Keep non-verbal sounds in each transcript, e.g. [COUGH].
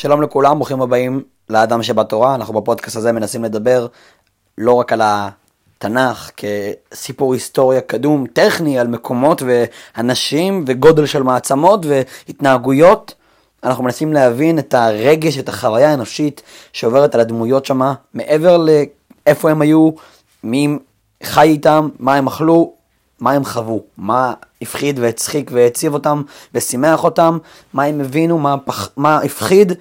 שלום לכולם, ברוכים הבאים לאדם שבתורה. אנחנו בפודקאסט הזה מנסים לדבר לא רק על התנ"ך כסיפור היסטוריה קדום, טכני, על מקומות ואנשים וגודל של מעצמות והתנהגויות. אנחנו מנסים להבין את הרגש, את החוויה האנושית שעוברת על הדמויות שמה, מעבר לאיפה הם היו, מי חי איתם, מה הם אכלו, מה הם חוו, מה הפחיד והצחיק והציב אותם ושימח אותם, מה הם הבינו, מה, פח, מה הפחיד.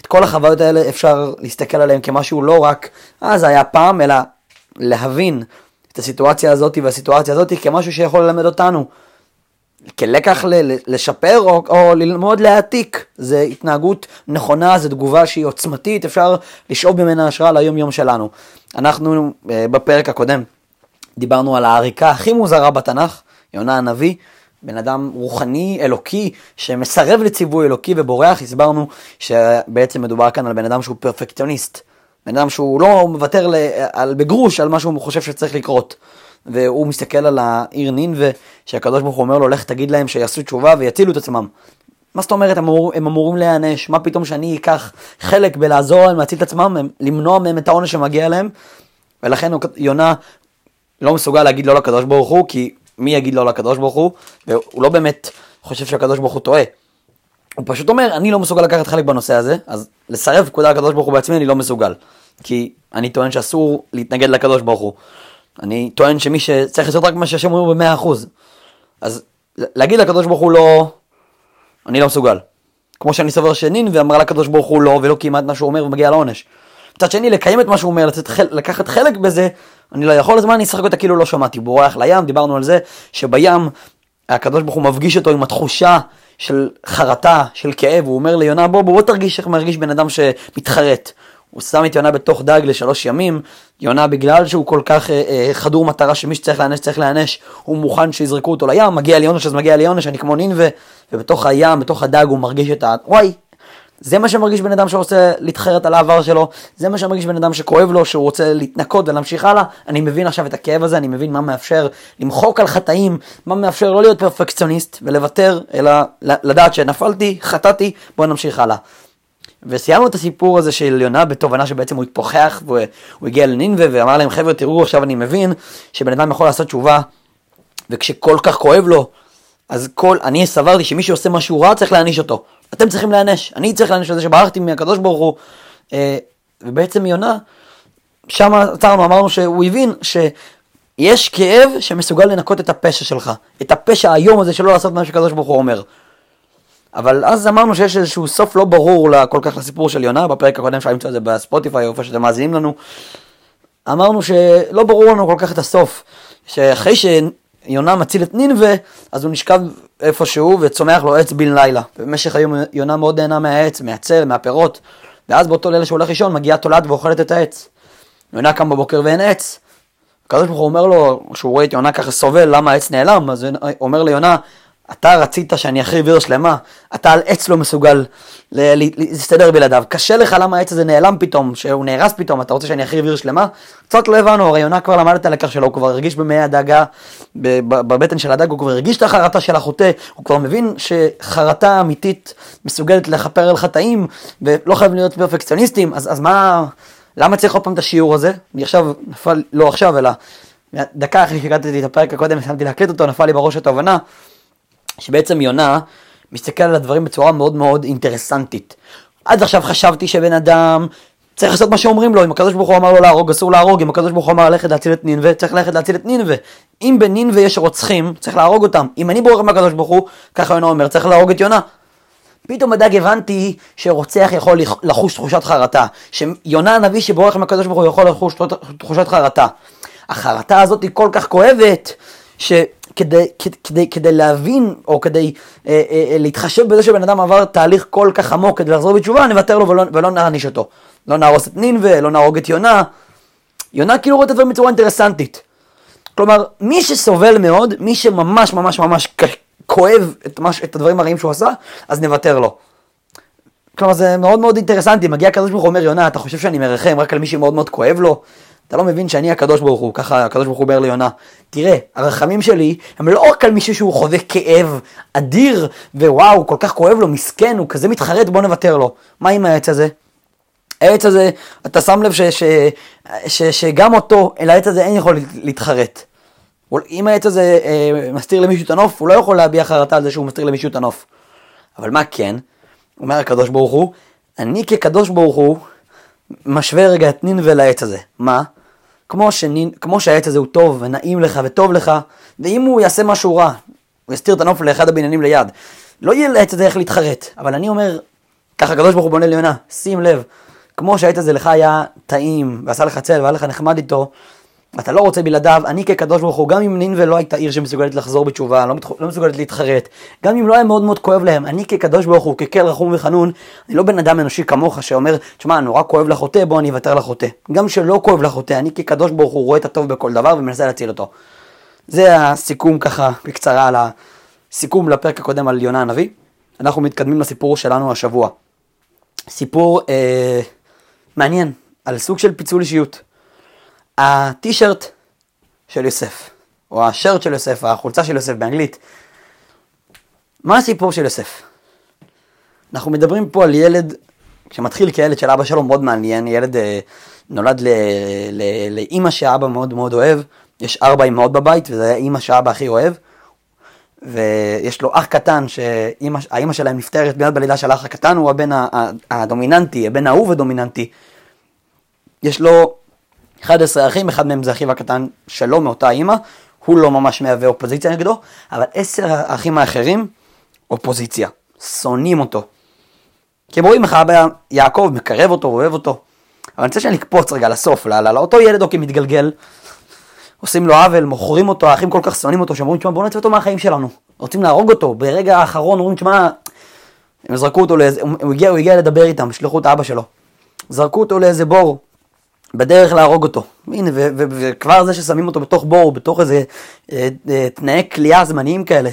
את כל החוויות האלה אפשר להסתכל עליהן כמשהו לא רק, אה זה היה פעם, אלא להבין את הסיטואציה הזאת והסיטואציה הזאת כמשהו שיכול ללמד אותנו. כלקח ל- לשפר או, או ללמוד להעתיק, זה התנהגות נכונה, זו תגובה שהיא עוצמתית, אפשר לשאוב ממנה השראה ליום יום שלנו. אנחנו אה, בפרק הקודם דיברנו על העריקה הכי מוזרה בתנ"ך, יונה הנביא, בן אדם רוחני, אלוקי, שמסרב לציווי אלוקי ובורח, הסברנו שבעצם מדובר כאן על בן אדם שהוא פרפקציוניסט. בן אדם שהוא לא מוותר על, בגרוש על מה שהוא חושב שצריך לקרות. והוא מסתכל על העיר נינווה, שהקדוש ברוך הוא אומר לו, לך תגיד להם שיעשו תשובה ויצילו את עצמם. מה זאת אומרת, הם, אמור, הם אמורים להיענש, מה פתאום שאני אקח חלק בלעזור להם להציל את עצמם, למנוע מהם את העונש שמגיע להם, ולכן יונה לא מסוגל להגיד לא לקדוש ברוך הוא, כי מי יגיד לא לקדוש ברוך הוא, והוא לא באמת חושב שהקדוש ברוך הוא טועה. הוא פשוט אומר, אני לא מסוגל לקחת חלק בנושא הזה, אז לסרב פקודה לקדוש ברוך הוא בעצמי אני לא מסוגל. כי אני טוען שאסור להתנגד לקדוש ברוך הוא. אני טוען שמי שצריך לעשות רק מה שהשם אומר במאה אחוז. אז להגיד לקדוש ברוך הוא לא, אני לא מסוגל. כמו שאני סובר שנין ואמרה לקדוש ברוך הוא לא, ולא את מה שהוא אומר ומגיע לעונש. מצד שני, לקיים את מה שהוא אומר, לצאת, לקחת חלק בזה, אני לא יכול, אז מה אני אשחק אותה כאילו לא שמעתי. בורח לים, דיברנו על זה שבים הקדוש ברוך הוא מפגיש אותו עם התחושה של חרטה, של כאב, הוא אומר ליונה בוא בוא, תרגיש איך מרגיש בן אדם שמתחרט. הוא שם את יונה בתוך דג לשלוש ימים, יונה בגלל שהוא כל כך אה, אה, חדור מטרה שמי שצריך להיענש צריך להיענש, הוא מוכן שיזרקו אותו לים, מגיע לי עונש אז מגיע לי עונש, אני כמו נינווה, ובתוך הים, בתוך הדג הוא מרגיש את ה... וואי, זה מה שמרגיש בן אדם שרוצה להתחרט על העבר שלו, זה מה שמרגיש בן אדם שכואב לו, שהוא רוצה להתנקות ולהמשיך הלאה. אני מבין עכשיו את הכאב הזה, אני מבין מה מאפשר למחוק על חטאים, מה מאפשר לא להיות פרפקציוניסט ולוותר, אלא לדעת שנפלתי, חטאתי, בואו נמשיך הלאה. וסיימנו את הסיפור הזה של יונה בתובנה שבעצם הוא התפוחח והוא הגיע לנינווה ואמר להם חבר'ה תראו עכשיו אני מבין שבן אדם יכול לעשות תשובה וכשכל כך כואב לו אז כל, אני סברתי שמי שעושה משהו רע צריך להעניש אותו. אתם צריכים להיענש, אני צריך להיענש על זה שברחתי מהקדוש ברוך הוא. אה, ובעצם יונה, שם עצרנו, אמרנו שהוא הבין שיש כאב שמסוגל לנקות את הפשע שלך, את הפשע האיום הזה שלא לעשות מה שקדוש ברוך הוא אומר. אבל אז אמרנו שיש איזשהו סוף לא ברור כל כך לסיפור של יונה, בפרק הקודם אפשר למצוא את זה בספוטיפיי, איפה שאתם מאזינים לנו. אמרנו שלא ברור לנו כל כך את הסוף, שאחרי שיונה מציל את נינווה, אז הוא נשכב איפשהו וצומח לו עץ בן לילה. במשך היום יונה מאוד נהנה מהעץ, מהצל, מהפירות, ואז באותו לילה שהוא הולך לישון מגיעה תולעת ואוכלת את העץ. יונה קם בבוקר ואין עץ. הקדוש ברוך הוא אומר לו, כשהוא רואה את יונה ככה סובל, למה העץ נעלם? אז הוא אומר ליונה, אתה רצית שאני אחריב עיר שלמה, אתה על עץ לא מסוגל להסתדר בלעדיו. קשה לך למה העץ הזה נעלם פתאום, שהוא נהרס פתאום, אתה רוצה שאני אחריב עיר שלמה? קצת לא הבנו, הרי יונה כבר למד את הלקח שלו, הוא כבר הרגיש במי הדאגה, בבטן של הדג, הוא כבר הרגיש את החרטה של החוטא, הוא כבר מבין שחרטה אמיתית מסוגלת לכפר על חטאים, ולא חייבים להיות פרפקציוניסטים, אז, אז מה, למה צריך עוד פעם את השיעור הזה? אני עכשיו, נפל, לא עכשיו, אלא דקה אחרי שהגעתי את הפרק הקודם, שמתי להקליט אותו, נפל לי בראש התובנה. שבעצם יונה מסתכל על הדברים בצורה מאוד מאוד אינטרסנטית. עד עכשיו חשבתי שבן אדם צריך לעשות מה שאומרים לו, אם הקדוש ברוך הוא אמר לו להרוג, אסור להרוג, אם הקדוש ברוך הוא אמר ללכת להציל את נינווה, צריך ללכת להציל את נינווה. אם בנינווה יש רוצחים, צריך להרוג אותם. אם אני בורח מהקדוש ברוך הוא, ככה יונה אומר, צריך להרוג את יונה. פתאום בדג הבנתי שרוצח יכול לחוש תחושת חרטה, שיונה הנביא שבורח מהקדוש ברוך הוא יכול לחוש תחושת חרטה. החרטה הזאת היא כל כך כואבת, ש... כדי, כדי, להבין, או כדי אה, אה, אה, להתחשב בזה שבן אדם עבר תהליך כל כך עמוק כדי לחזור בתשובה, נוותר לו ולא, ולא נעניש אותו. לא נהרוס את נינווה, לא נהרוג את יונה. יונה כאילו רואה את הדברים בצורה אינטרסנטית. כלומר, מי שסובל מאוד, מי שממש ממש ממש כואב את, מש, את הדברים הרעים שהוא עשה, אז נוותר לו. כלומר, זה מאוד מאוד אינטרסנטי. מגיע הקדוש ברוך הוא אומר, יונה, אתה חושב שאני מרחם רק על מי שמאוד מאוד כואב לו? אתה לא מבין שאני הקדוש ברוך הוא, ככה הקדוש ברוך הוא אומר ליונה. תראה, הרחמים שלי הם לא רק על מישהו שהוא חווה כאב אדיר, ווואו, כל כך כואב לו, מסכן, הוא כזה מתחרט, בוא נוותר לו. מה עם העץ הזה? העץ הזה, אתה שם לב ש, ש, ש, שגם אותו, אל העץ הזה אין יכול להתחרט. אם העץ הזה אה, מסתיר למישהו את הנוף, הוא לא יכול להביע חרטה על זה שהוא מסתיר למישהו את הנוף. אבל מה כן? אומר הקדוש ברוך הוא, אני כקדוש ברוך הוא משווה רגע את נין ולעץ הזה. מה? כמו, שנין, כמו שהעץ הזה הוא טוב ונעים לך וטוב לך, ואם הוא יעשה משהו רע, הוא יסתיר את הנוף לאחד הבניינים ליד, לא יהיה לעץ הזה איך להתחרט. אבל אני אומר, ככה הקדוש ברוך הוא בונה ליונה, שים לב, כמו שהעץ הזה לך היה טעים, ועשה לך צל, והיה לך נחמד איתו, אתה לא רוצה בלעדיו, אני כקדוש ברוך הוא, גם אם נינווה לא הייתה עיר שמסוגלת לחזור בתשובה, לא, לא מסוגלת להתחרט, גם אם לא היה מאוד מאוד כואב להם, אני כקדוש ברוך הוא, כקל רחום וחנון, אני לא בן אדם אנושי כמוך שאומר, תשמע, נורא כואב לחוטא, בוא אני אוותר לחוטא. גם שלא כואב לחוטא, אני כקדוש ברוך הוא רואה את הטוב בכל דבר ומנסה להציל אותו. זה הסיכום ככה, בקצרה, על הסיכום לפרק הקודם על יונה הנביא. אנחנו מתקדמים לסיפור שלנו השבוע. סיפור אה, מעניין, על סוג של פיצול אישיות. הטישרט של יוסף, או השרט של יוסף, החולצה של יוסף באנגלית, מה הסיפור של יוסף? אנחנו מדברים פה על ילד, שמתחיל כילד של אבא שלו מאוד מעניין, ילד אה, נולד לאימא שאבא מאוד מאוד אוהב, יש ארבע אמהות בבית, וזו היה אימא שאבא הכי אוהב, ויש לו אח קטן שהאימא שלהם נפטרת מיד בלידה של האח הקטן, הוא הבן הדומיננטי, הבן האהוב הדומיננטי. יש לו 11 אחים, אחד מהם זה אחיו הקטן שלו מאותה אימא, הוא לא ממש מהווה אופוזיציה נגדו, אבל עשר האחים האחרים, אופוזיציה, שונאים אותו. כי הם רואים איך אבא יעקב מקרב אותו, אוהב אותו. אבל אני רוצה שאני אקפוץ רגע לסוף, לאותו ילד אוקיי מתגלגל, עושים לו עוול, מוכרים אותו, האחים כל כך שונאים אותו, שאומרים, תשמע, בוא נצא אותו מהחיים שלנו. רוצים להרוג אותו, ברגע האחרון אומרים, תשמע, הם זרקו אותו לאיזה, הוא הגיע, הוא הגיע לדבר איתם, שלחו את אבא שלו. זרקו אותו לאיזה בור, בדרך להרוג אותו. הנה, וכבר זה ששמים אותו בתוך בור, בתוך איזה אה, אה, תנאי כליאה זמניים כאלה.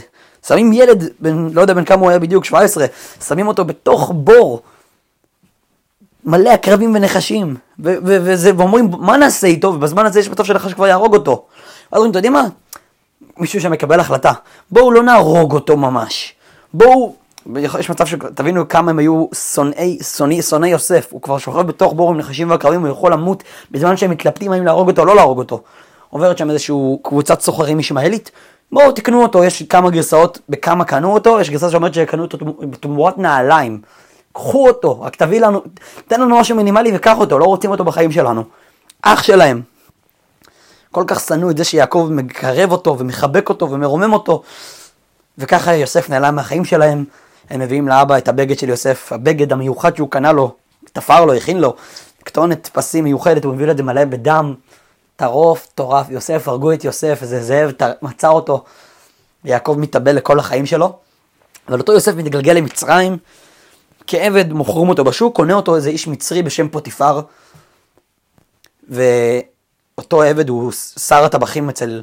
שמים ילד, בן, לא יודע בין כמה הוא היה בדיוק, 17, שמים אותו בתוך בור. מלא עקרבים ונחשים, ואומרים, מה נעשה איתו? ובזמן הזה יש בטוב שנחש כבר יהרוג אותו. ואז אומרים, אתה יודע מה? מישהו שמקבל החלטה, בואו לא נהרוג אותו ממש. בואו יש מצב שתבינו כמה הם היו שונאי, שונאי, שונאי יוסף, הוא כבר שוכב בתוך בור עם נחשים ועקרבים, הוא יכול למות בזמן שהם מתלבטים האם להרוג אותו או לא להרוג אותו. עוברת שם איזשהו קבוצת סוחרים ישמעאלית, בואו תקנו אותו, יש כמה גרסאות בכמה קנו אותו, יש גרסה שאומרת שקנו אותו בתמורת נעליים. קחו אותו, רק תביא לנו, תן לנו משהו מינימלי וקח אותו, לא רוצים אותו בחיים שלנו. אח שלהם. כל כך שנאו את זה שיעקב מקרב אותו ומחבק אותו ומרומם אותו, וככה יוסף נעלם מהחיים שלהם. הם מביאים לאבא את הבגד של יוסף, הבגד המיוחד שהוא קנה לו, תפר לו, הכין לו, כתונת פסים מיוחדת, הוא מביא את זה מלא בדם, טרוף, טורף, יוסף, הרגו את יוסף, איזה זאב מצא אותו, ויעקב מתאבל לכל החיים שלו, אבל אותו יוסף מתגלגל למצרים, כעבד מוכרים אותו בשוק, קונה אותו איזה איש מצרי בשם פוטיפר, ואותו עבד הוא שר הטבחים אצל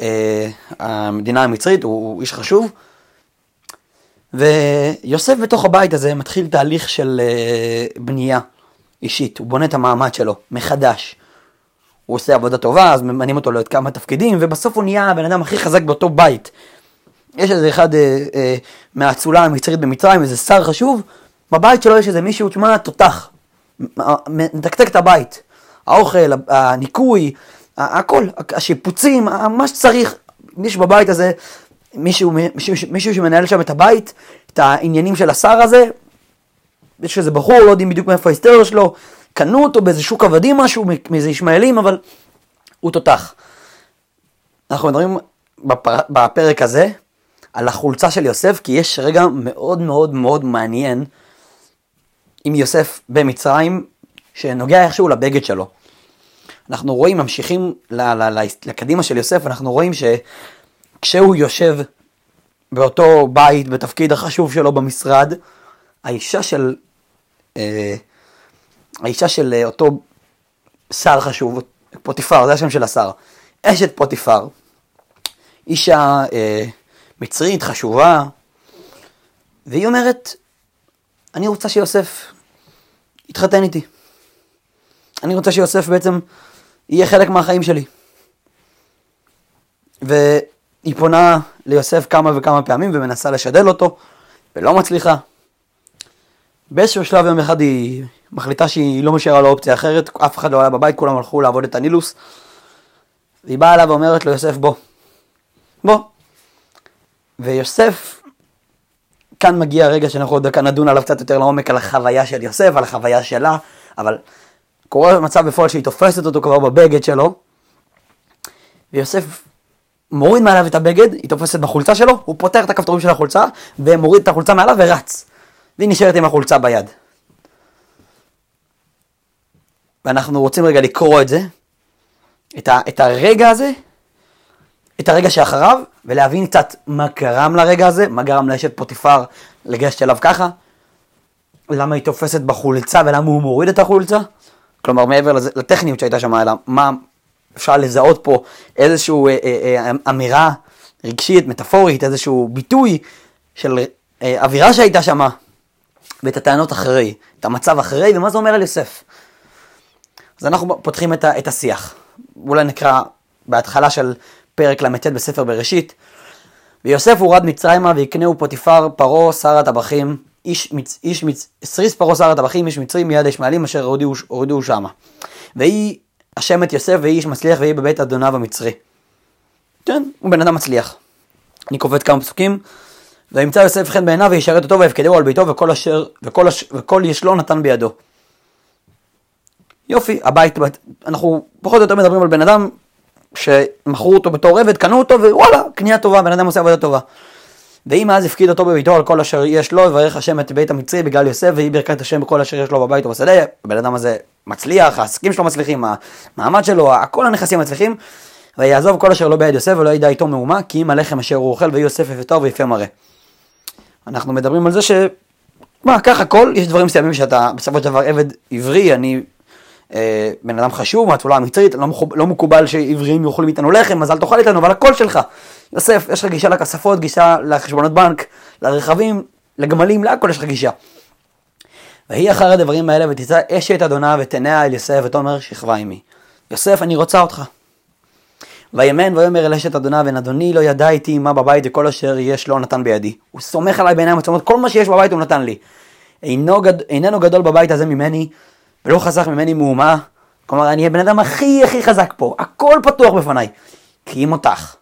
אה, המדינה המצרית, הוא, הוא איש חשוב, ויוסף בתוך הבית הזה מתחיל תהליך של uh, בנייה אישית, הוא בונה את המעמד שלו מחדש. הוא עושה עבודה טובה, אז ממנים אותו לעוד כמה תפקידים, ובסוף הוא נהיה הבן אדם הכי חזק באותו בית. יש איזה אחד uh, uh, מהאצולה המצרית במצרים, איזה שר חשוב, בבית שלו יש איזה מישהו, תשמע, תותח, מתקתק את הבית. האוכל, הניקוי, הכל, השיפוצים, מה שצריך, מישהו בבית הזה מישהו, מישהו, מישהו שמנהל שם את הבית, את העניינים של השר הזה, יש איזה בחור, לא יודעים בדיוק מאיפה ההיסטוריה שלו, קנו אותו באיזה שוק עבדים משהו, מאיזה ישמעאלים, אבל הוא תותח. אנחנו מדברים בפר... בפרק הזה על החולצה של יוסף, כי יש רגע מאוד מאוד מאוד מעניין עם יוסף במצרים, שנוגע איכשהו לבגד שלו. אנחנו רואים, ממשיכים לקדימה של יוסף, אנחנו רואים ש... כשהוא יושב באותו בית, בתפקיד החשוב שלו במשרד, האישה של, אה, האישה של אה, אותו שר חשוב, פוטיפר, זה השם של השר, אשת פוטיפר, אישה אה, מצרית חשובה, והיא אומרת, אני רוצה שיוסף יתחתן איתי. אני רוצה שיוסף בעצם יהיה חלק מהחיים שלי. והיא פונה ליוסף כמה וכמה פעמים ומנסה לשדל אותו, ולא מצליחה. באיזשהו שלב יום אחד היא מחליטה שהיא לא משאירה לו אופציה אחרת, אף אחד לא היה בבית, כולם הלכו לעבוד את הנילוס. והיא באה אליו ואומרת לו, יוסף בוא, בוא. ויוסף, כאן מגיע הרגע שאנחנו עוד דקה נדון עליו קצת יותר לעומק, על החוויה של יוסף, על החוויה שלה, אבל קורה מצב בפועל שהיא תופסת אותו כבר בבגד שלו, ויוסף מוריד מעליו את הבגד, היא תופסת בחולצה שלו, הוא פותח את הכפתורים של החולצה, ומוריד את החולצה מעליו ורץ. והיא נשארת עם החולצה ביד. ואנחנו רוצים רגע לקרוא את זה, את, ה, את הרגע הזה, את הרגע שאחריו, ולהבין קצת מה גרם לרגע הזה, מה גרם לאשת פוטיפר לגשת אליו ככה, למה היא תופסת בחולצה ולמה הוא מוריד את החולצה, כלומר מעבר לזה, לטכניות שהייתה שם, אלא מה אפשר לזהות פה איזושהי אה, אה, אה, אמירה רגשית, מטאפורית, איזשהו ביטוי של אה, אווירה שהייתה שם, ואת הטענות אחרי, את המצב אחרי, ומה זה אומר על יוסף. אז אנחנו פותחים את, ה, את השיח. אולי נקרא בהתחלה של פרק ל"ט בספר בראשית. ויוסף הורד מצרימה ויקנהו פוטיפר פרעה שר הטבחים, איש, מצ, איש מצ, סריס פרעה שר הטבחים, איש מצרי מיד הישמעאלים אשר הורידו שמה. ויהי השם את יוסף ויהי איש מצליח ויהי בבית אדוניו המצרי. כן, הוא בן אדם מצליח. אני קופץ כמה פסוקים. וימצא יוסף חן בעיניו וישרת אותו ויפקדהו על ביתו וכל אשר, וכל, אש, וכל ישלו נתן בידו. יופי, הבית, אנחנו פחות או יותר מדברים על בן אדם שמכרו אותו בתור עבד, קנו אותו ווואלה, קנייה טובה, בן אדם עושה עבודה טובה. ואם אז הפקיד אותו בביתו על כל אשר יש לו, ויברך השם את בית המצרי בגלל יוסף, ויהי ברכת השם בכל אשר יש לו בבית ובשדה, הבן אדם הזה מצליח, העסקים שלו מצליחים, המעמד שלו, כל הנכסים מצליחים, ויעזוב כל אשר לא ביד יוסף ולא ידע איתו מהומה, כי אם הלחם אשר הוא אוכל ויהי יוסף יפה טוב ויפה מראה. אנחנו מדברים על זה ש... מה, ככה הכל, יש דברים מסוימים שאתה בסופו של דבר עבד עברי, אני אה, בן אדם חשוב מהתפילה המצרית, לא, לא מקובל שעבריים יאכלו מאיתנו לחם, אז אל תאכל איתנו, אבל הכל שלך. יוסף, יש לך גישה לכספות, גישה לחשבונות בנק, לרכבים, לגמלים, להכל יש לך גישה. ויהי אחר הדברים האלה ותצא אשת אדונה ותנע אל יוסף ותאמר שכבה עמי. יוסף אני רוצה אותך. ויאמן ויאמר אל אשת אדונה בן אדוני לא ידע איתי מה בבית וכל אשר יש לא נתן בידי. הוא סומך עליי בעיניים עצומות כל מה שיש בבית הוא נתן לי. אינו גד... איננו גדול בבית הזה ממני ולא חסך ממני מהומה. כלומר אני הבן אדם הכי הכי חזק פה הכל פתוח בפניי. כי אם אותך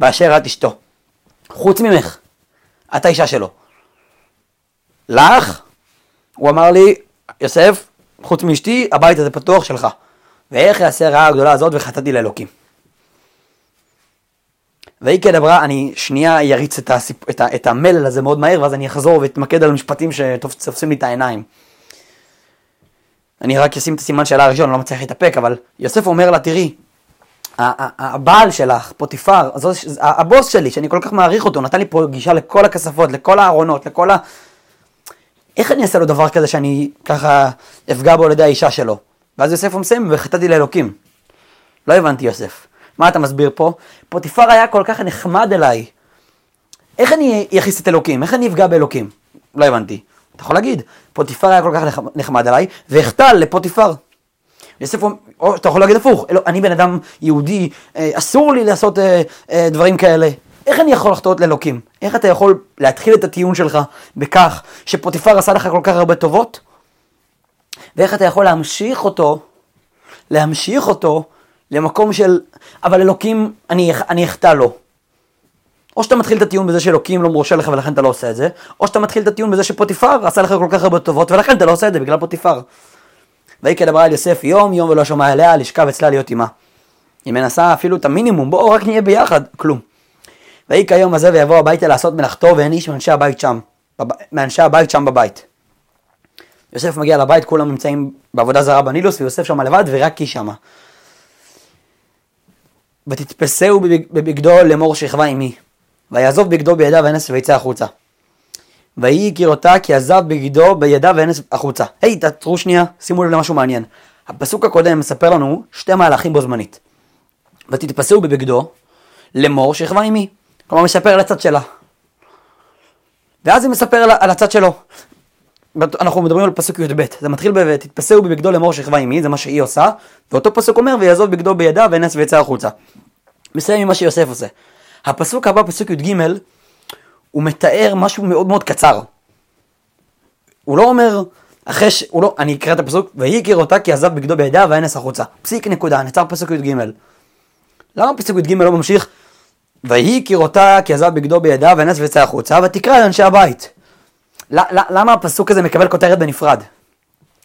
באשר את אשתו חוץ ממך את האישה שלו. לך הוא אמר לי יוסף חוץ מאשתי הבית הזה פתוח שלך. ואיך יעשה הרעה הגדולה הזאת וחטאתי לאלוקים. והיא כדברה, אני שנייה יריץ את, הסיפ... את, ה... את המלל הזה מאוד מהר, ואז אני אחזור ואתמקד על משפטים שתופסים לי את העיניים. אני רק אשים את הסימן שאלה הראשון, אני לא מצליח להתאפק, אבל יוסף אומר לה, תראי, הבעל שלך, פוטיפר, הבוס שלי, שאני כל כך מעריך אותו, נתן לי פה גישה לכל הכספות, לכל הארונות, לכל ה... איך אני אעשה לו דבר כזה שאני ככה אפגע בו על ידי האישה שלו? ואז יוסף מסיים, וחטאתי לאלוקים. לא הבנתי יוסף. מה אתה מסביר פה? פוטיפר היה כל כך נחמד אליי. איך אני אכניס את אלוקים? איך אני אפגע באלוקים? לא הבנתי. אתה יכול להגיד, פוטיפר היה כל כך נחמד אליי, והחטא לפוטיפר. יוסף, או אתה יכול להגיד הפוך, אלו, אני בן אדם יהודי, אה, אסור לי לעשות אה, אה, דברים כאלה. איך אני יכול לחטוא לאלוקים? איך אתה יכול להתחיל את הטיעון שלך בכך שפוטיפר עשה לך כל כך הרבה טובות? ואיך אתה יכול להמשיך אותו, להמשיך אותו למקום של, אבל אלוקים, אני, אני אחטא לו. או שאתה מתחיל את הטיעון בזה שאלוקים לא מורשה לך ולכן אתה לא עושה את זה, או שאתה מתחיל את הטיעון בזה שפוטיפר עשה לך כל כך הרבה טובות ולכן אתה לא עושה את זה בגלל פוטיפר. ויהי כדברה אל יוסף יום יום ולא שמע אליה לשכב אצלה להיות עמה. היא מנסה אפילו את המינימום בואו רק נהיה ביחד, כלום. ויהי כיום הזה ויבוא הביתה לעשות מלאכתו ואין איש מאנשי הבית שם, מאנשי הבית שם בבית. יוסף מגיע לבית כולם נמצאים בעבודה זרה בנילוס ויוסף שם לבד ורק היא שמה. ותתפסהו בבגדו לאמור שכבה עמי. ויעזוב בגדו בידיו ואנס ויצא החוצה. ויהי הכיר אותה כי עזב בגדו בידיו ואנס החוצה. היי, hey, תעצרו שנייה, שימו לב למשהו מעניין. הפסוק הקודם מספר לנו שתי מהלכים בו זמנית. ותתפסהו בבגדו לאמור שכבה עמי. כלומר מספר על הצד שלה. ואז היא מספר על, הצד שלו. אנחנו מדברים על פסוק י"ב, זה מתחיל ב"תתפסהו בבגדו לאמור שכבה עמי", זה מה שהיא עושה, ואותו פסוק אומר ויעזוב בגדו בידה ואנס ויצא החוצה. מסיים עם מה שיוסף עושה. הפסוק הבא, פסוק י"ג, הוא מתאר משהו מאוד מאוד קצר. הוא לא אומר, אחרי ש... הוא לא, אני אקרא את הפסוק, ויהי הכיר אותה כי עזב בגדו בידה ואנס החוצה. פסיק נקודה, נצר פסוק י"ג. למה פסוק י"ג לא ממשיך? ויהי הכיר אותה כי עזב בגדו בידה ואנס ויצא החוצה, ותקרא לאנשי הבית. למה הפסוק הזה מקבל כותרת בנפרד?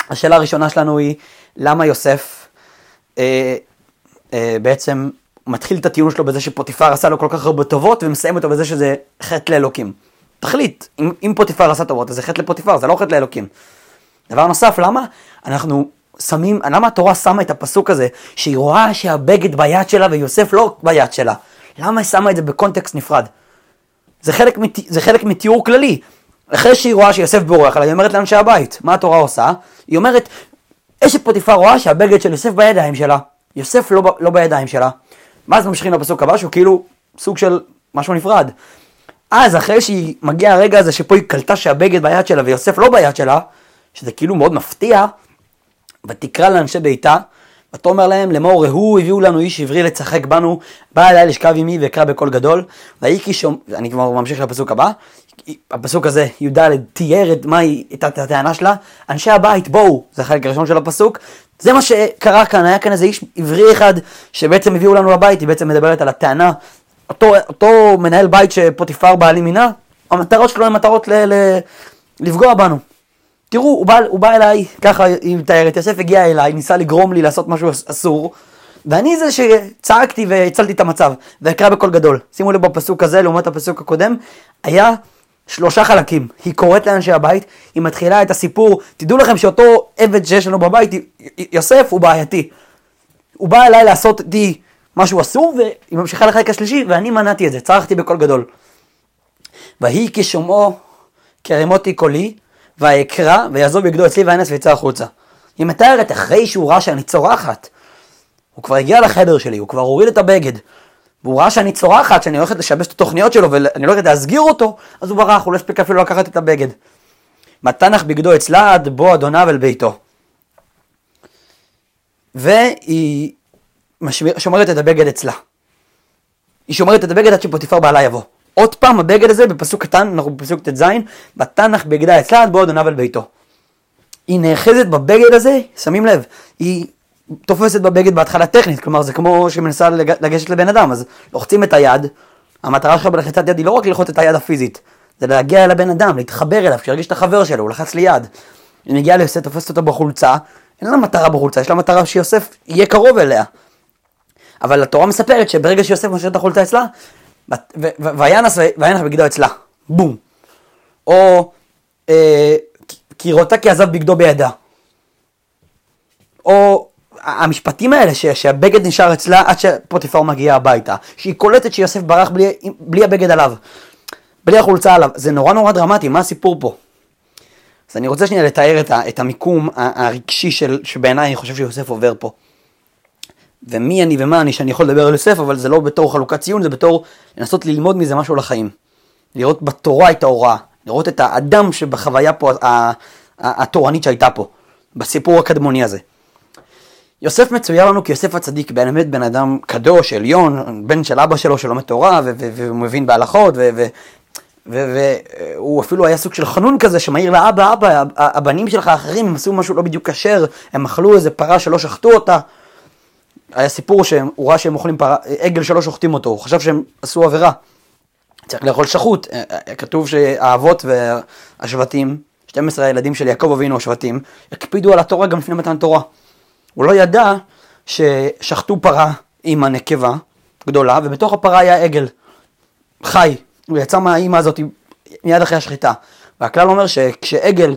השאלה הראשונה שלנו היא, למה יוסף אה, אה, בעצם מתחיל את הטיעון שלו בזה שפוטיפר עשה לו כל כך הרבה טובות, ומסיים אותו בזה שזה חטא לאלוקים. תחליט, אם, אם פוטיפר עשה טובות, אז זה חטא לפוטיפר, זה לא חטא לאלוקים. דבר נוסף, למה אנחנו שמים, למה התורה שמה את הפסוק הזה, שהיא רואה שהבגד ביד שלה ויוסף לא ביד שלה? למה היא שמה את זה בקונטקסט נפרד? זה חלק, מת, זה חלק מתיאור כללי. אחרי שהיא רואה שיוסף בורח לה, היא אומרת לאנשי הבית, מה התורה עושה? היא אומרת, אשת פוטיפר רואה שהבגד של יוסף בידיים שלה, יוסף לא, לא בידיים שלה. ואז ממשיכים לפסוק הבא שהוא כאילו סוג של משהו נפרד. אז אחרי שהיא מגיע הרגע הזה שפה היא קלטה שהבגד ביד שלה ויוסף לא ביד שלה, שזה כאילו מאוד מפתיע, ותקרא לאנשי ביתה, ותאמר להם לאמור ראו הביאו לנו איש עברי לצחק בנו, בא אליי לשכב עמי ואקרא בקול גדול, ויהי כי שומע, אני כבר ממשיך לפסוק הבא, הפסוק הזה, י"ד, תיאר את מה היא, את הטענה שלה, אנשי הבית בואו, זה החלק הראשון של הפסוק, זה מה שקרה כאן, היה כאן איזה איש עברי אחד שבעצם הביאו לנו לבית, היא בעצם מדברת על הטענה, אותו, אותו מנהל בית שפוטיפר בעלי מינה, המטרות שלו הן מטרות ל, ל, לפגוע בנו. תראו, הוא בא, הוא בא אליי, ככה היא מתארת, יוסף הגיע אליי, ניסה לגרום לי לעשות משהו אסור, ואני זה שצעקתי והצלתי את המצב, ואקרא בקול גדול. שימו לב בפסוק הזה, לעומת הפסוק הקודם, היה שלושה חלקים. היא קוראת לאנשי הבית, היא מתחילה את הסיפור, תדעו לכם שאותו עבד שיש לנו בבית, יוסף הוא בעייתי. הוא בא אליי לעשות איתי משהו אסור, והיא ממשיכה לחלק השלישי, ואני מנעתי את זה, צרחתי בקול גדול. ויהי כשומעו כרמותי קולי, ואקרא, ויעזוב בגדו אצלי ואנס ויצא החוצה. היא מתארת אחרי שהוא ראה שאני צורחת. הוא כבר הגיע לחדר שלי, הוא כבר הוריד את הבגד. והוא ראה שאני צורחת, שאני הולכת לשבש את התוכניות שלו ואני הולכת להסגיר אותו, אז הוא ברח, הוא לא הספיק אפילו לקחת את הבגד. מתנך בגדו אצלה עד בוא אדוניו אל ביתו. והיא שומרת את הבגד אצלה. היא שומרת את הבגד עד שפוטיפר בעלה יבוא. עוד פעם הבגד הזה בפסוק קטן, אנחנו בפסוק ט"ז, בתנך בגדה אצלה עד בוא אדוניו אל ביתו. היא נאחזת בבגד הזה, שמים לב, היא תופסת בבגד בהתחלה טכנית, כלומר זה כמו שמנסה לגשת לבן אדם, אז לוחצים את היד, המטרה שלך בלחיצת יד היא לא רק ללחוץ את היד הפיזית, זה להגיע אל הבן אדם, להתחבר אליו, שירגיש את החבר שלו, הוא לחץ לי יד. היא מגיעה ליוסף, תופסת אותו בחולצה, אין לה מטרה בחולצה, יש לה מטרה שיוסף יהיה קרוב אליה. אבל התורה מספרת שברגע שיוסף משאיר את החולצה אצלה, וינס בגדו אצלה, בום. או אה, כי ראותה כי עזב בגדו בידה. או המשפטים האלה ש, שהבגד נשאר אצלה עד שפוטיפר מגיע הביתה, שהיא קולטת שיוסף ברח בלי, בלי הבגד עליו, בלי החולצה עליו, זה נורא נורא דרמטי, מה הסיפור פה? אז אני רוצה שנייה לתאר את, ה, את המיקום הרגשי של, שבעיניי אני חושב שיוסף עובר פה. ומי אני ומה אני שאני יכול לדבר על יוסף, אבל זה לא בתור חלוקת ציון, זה בתור לנסות ללמוד מזה משהו לחיים. לראות בתורה את ההוראה, לראות את האדם שבחוויה פה, התורנית שהייתה פה, בסיפור הקדמוני הזה. יוסף מצויר לנו כיוסף הצדיק, באמת בן אדם קדוש, עליון, בן של אבא שלו שלומד תורה והוא מבין בהלכות והוא אפילו היה סוג של חנון כזה שמעיר לאבא, אבא, הבנים שלך האחרים הם עשו משהו לא בדיוק כשר, הם אכלו איזה פרה שלא שחטו אותה. היה סיפור שהוא ראה שהם אוכלים פרה, עגל שלא שוחטים אותו, הוא חשב שהם עשו עבירה. צריך לאכול שחוט, אה, אה, כתוב שהאבות והשבטים, 12 הילדים של יעקב אבינו השבטים, הקפידו על התורה גם לפני מתן תורה. הוא לא ידע ששחטו פרה עם הנקבה גדולה, ובתוך הפרה היה עגל, חי. הוא יצא מהאימא הזאת מיד אחרי השחיטה. והכלל אומר שכשעגל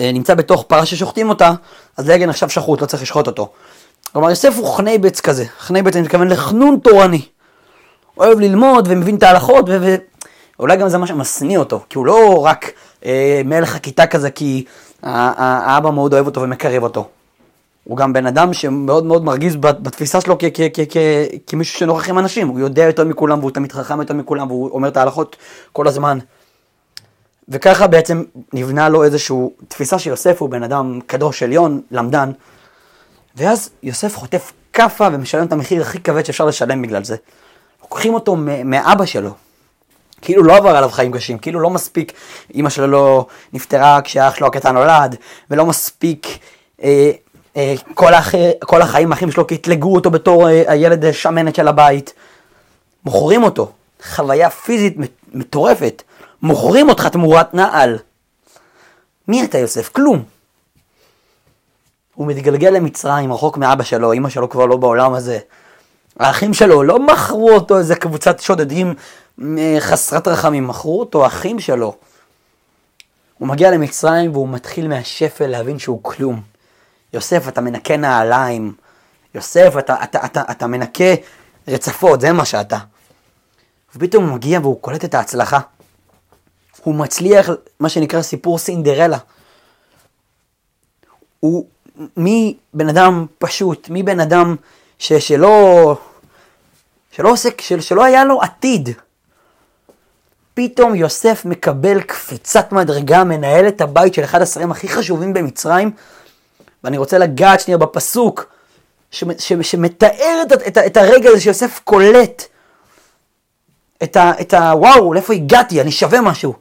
אה, נמצא בתוך פרה ששוחטים אותה, אז לעגל נחשב שחוט, לא צריך לשחוט אותו. כלומר, יוסף הוא חנייבץ כזה. חנייבץ, אני מתכוון לחנון תורני. אוהב ללמוד ומבין את ההלכות, ואולי גם זה מה שמשניא אותו, כי הוא לא רק אה, מלך הכיתה כזה, כי האבא מאוד אוהב אותו ומקרב אותו. הוא גם בן אדם שמאוד מאוד מרגיז בתפיסה שלו כמישהו שנוכח עם אנשים, הוא יודע יותר מכולם והוא תמיד חכם יותר מכולם והוא אומר את ההלכות כל הזמן. וככה בעצם נבנה לו איזושהי תפיסה שיוסף הוא בן אדם קדוש עליון, למדן. ואז יוסף חוטף כאפה ומשלם את המחיר הכי כבד שאפשר לשלם בגלל זה. לוקחים אותו מאבא שלו. כאילו לא עבר עליו חיים קשים, כאילו לא מספיק, אימא שלו לא נפטרה כשאח שלו הקטן נולד, ולא מספיק אה, אה, כל, הח... כל החיים האחים שלו קטלגו אותו בתור אה, הילד השמנת של הבית. מוכרים אותו, חוויה פיזית מטורפת. מוכרים אותך תמורת נעל. מי אתה יוסף? כלום. הוא מתגלגל למצרים, רחוק מאבא שלו, אמא שלו כבר לא בעולם הזה. האחים שלו לא מכרו אותו איזה קבוצת שודדים חסרת רחמים, מכרו אותו אחים שלו. הוא מגיע למצרים והוא מתחיל מהשפל להבין שהוא כלום. יוסף, אתה מנקה נעליים. יוסף, אתה, אתה, אתה, אתה מנקה רצפות, זה מה שאתה. ופתאום הוא מגיע והוא קולט את ההצלחה. הוא מצליח, מה שנקרא סיפור סינדרלה. הוא מבן אדם פשוט, מבן אדם ש, שלא, שלא עוסק, של, שלא היה לו עתיד. פתאום יוסף מקבל קפיצת מדרגה, מנהל את הבית של אחד השרים הכי חשובים במצרים, ואני רוצה לגעת שנייה בפסוק ש, ש, שמתאר את, את, את הרגע הזה שיוסף קולט את ה, את ה... וואו, לאיפה הגעתי, אני שווה משהו.